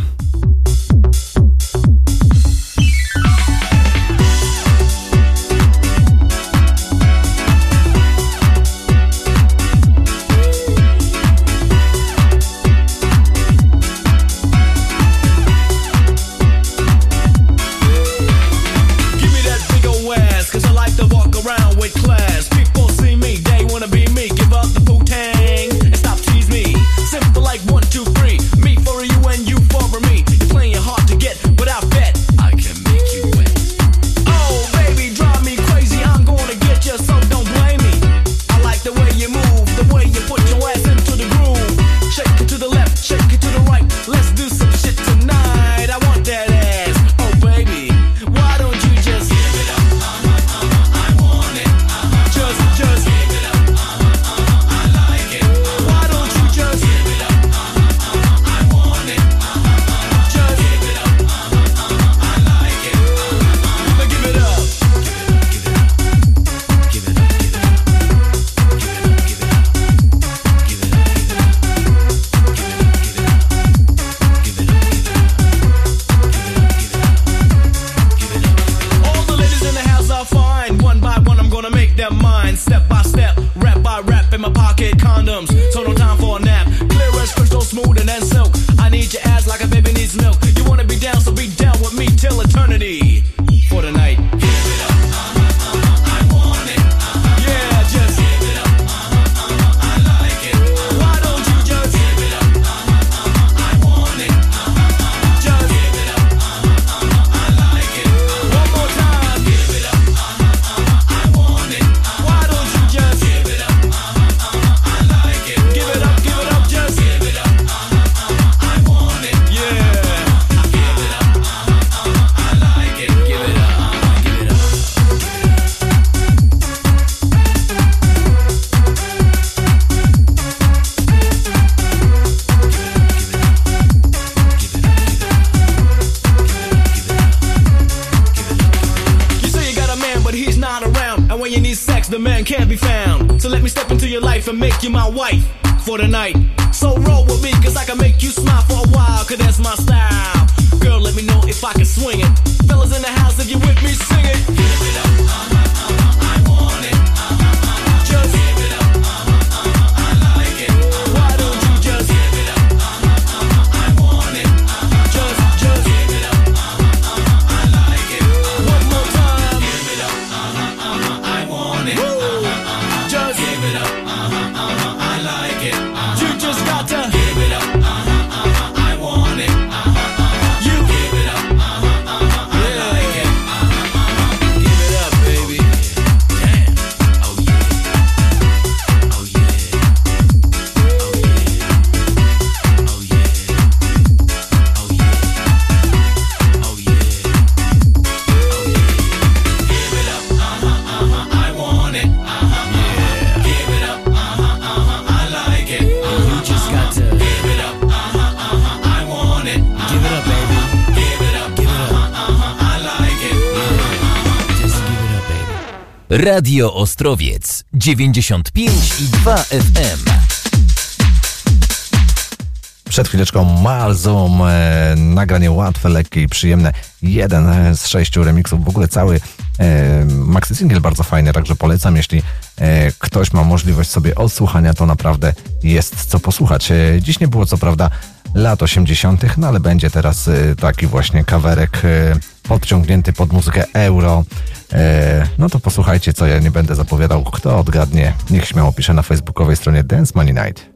Radio Ostrowiec 95 i 2 FM. Przed chwileczką Malzum, e, nagranie łatwe, lekkie i przyjemne. Jeden e, z sześciu remixów, w ogóle cały e, maxi single bardzo fajny, także polecam, jeśli e, ktoś ma możliwość sobie odsłuchania, to naprawdę jest co posłuchać. E, dziś nie było co prawda lat 80., no ale będzie teraz e, taki właśnie kawerek e, podciągnięty pod muzykę euro, E, no to posłuchajcie, co ja nie będę zapowiadał. Kto odgadnie, niech śmiało pisze na facebookowej stronie Dance Money Night.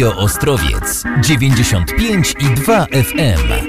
Radio Ostrowiec 95 i 2 FM.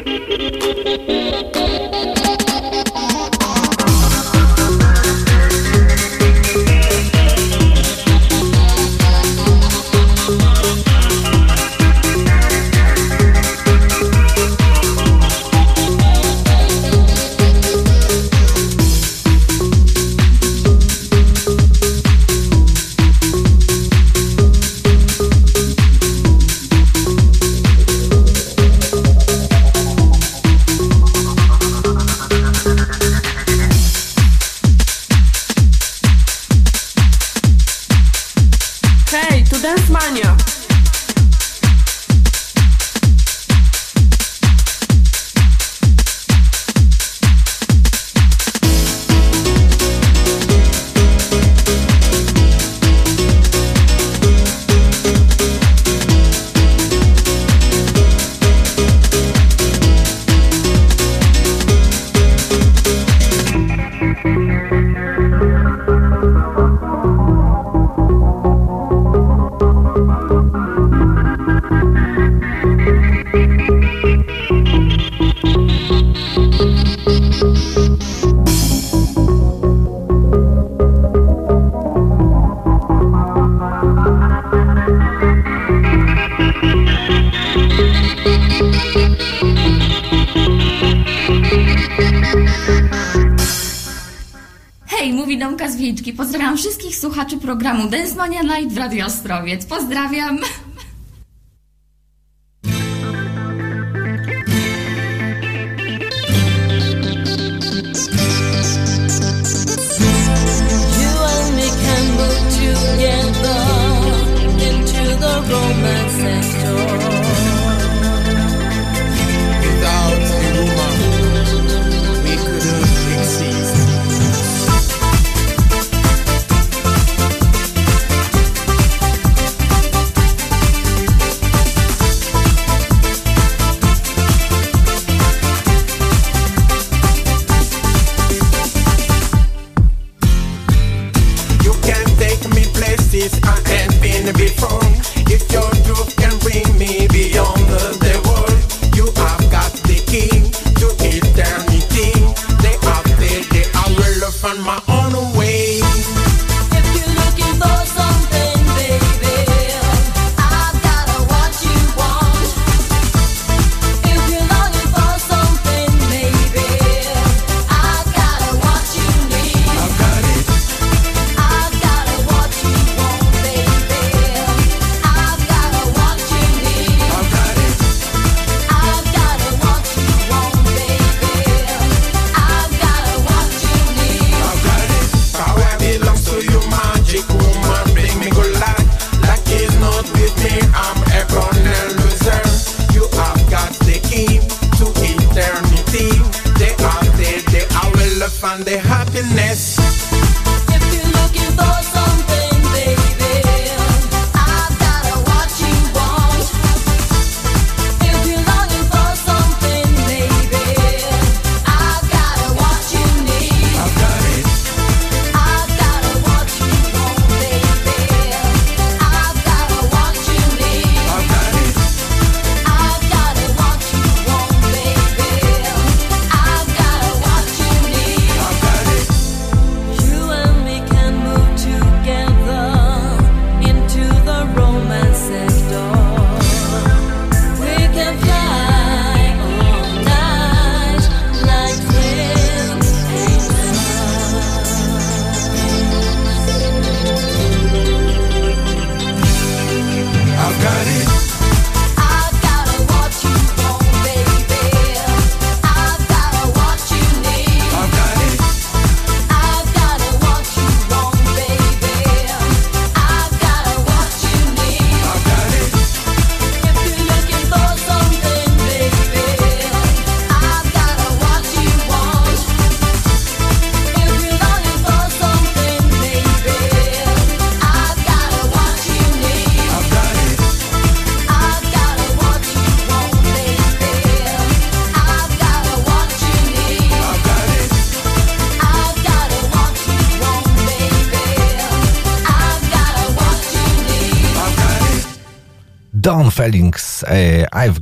słuchaczy programu Densmania Night w Radio Ostrowiec. Pozdrawiam!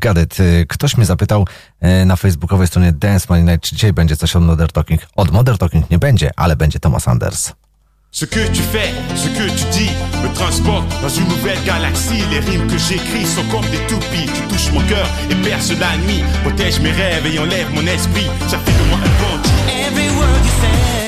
kadet. Y, ktoś mnie zapytał y, na facebookowej stronie Dance Money Night, czy dzisiaj będzie coś od Modern Talking. Od Modern Talking nie będzie, ale będzie Thomas Anders. Ce que tu fais, ce que tu dis, me transporte dans une nouvelle galaxie. Les rimes que j'écris sont comme des toupies. Tu touches mon cœur et perce la nuit. Protège mes rêves et enlève mon esprit. Ça fait de moi un Every word you say.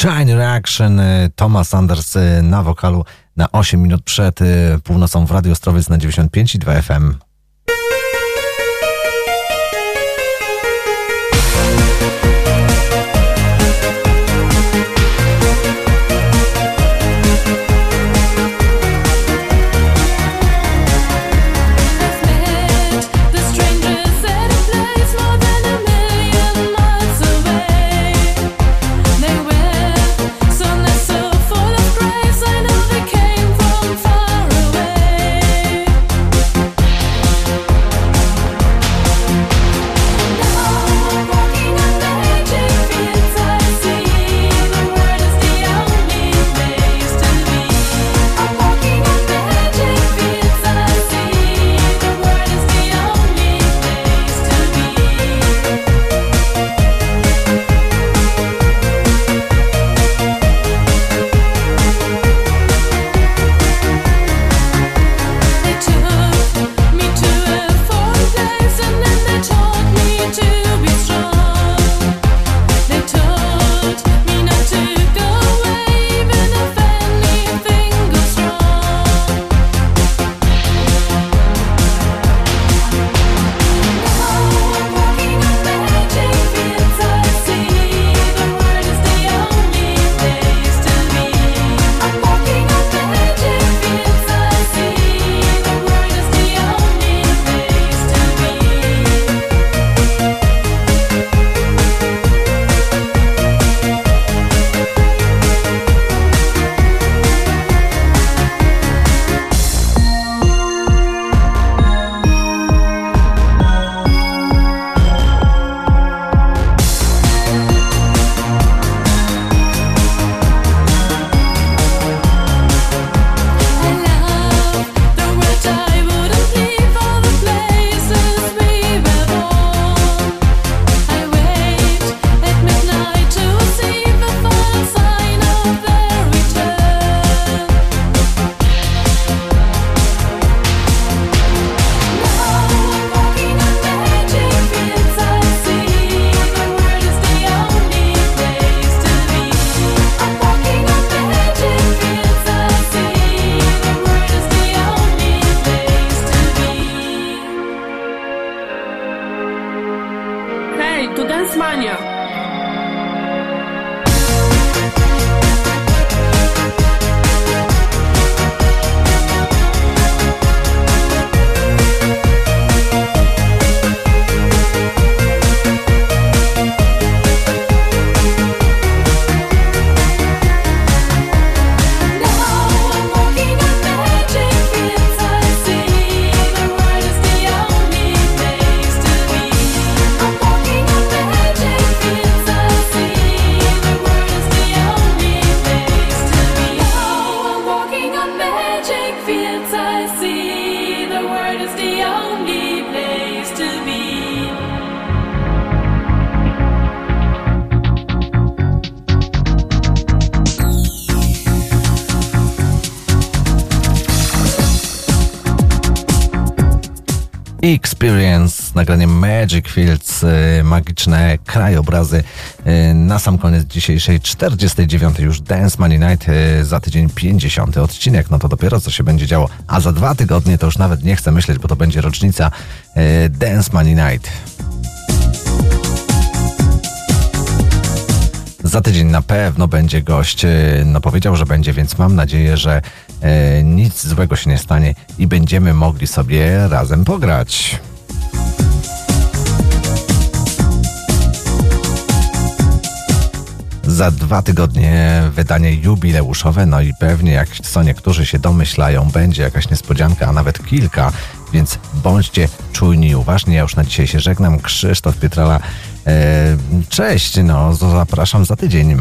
China Reaction, y, Thomas Sanders y, na wokalu na 8 minut przed y, północą w Radio Ostrowiec na 95 i 2 FM. Magic Fields, y, magiczne krajobrazy. Y, na sam koniec dzisiejszej 49. już Dance Money Night, y, za tydzień 50. odcinek. No to dopiero co się będzie działo. A za dwa tygodnie to już nawet nie chcę myśleć, bo to będzie rocznica Dance Money Night. Za tydzień na pewno będzie gość. No powiedział, że będzie, więc mam nadzieję, że e, nic złego się nie stanie i będziemy mogli sobie razem pograć. za dwa tygodnie wydanie jubileuszowe, no i pewnie, jak co niektórzy się domyślają, będzie jakaś niespodzianka, a nawet kilka, więc bądźcie czujni i uważni. Ja już na dzisiaj się żegnam. Krzysztof Pietrala, e, cześć, no zapraszam za tydzień.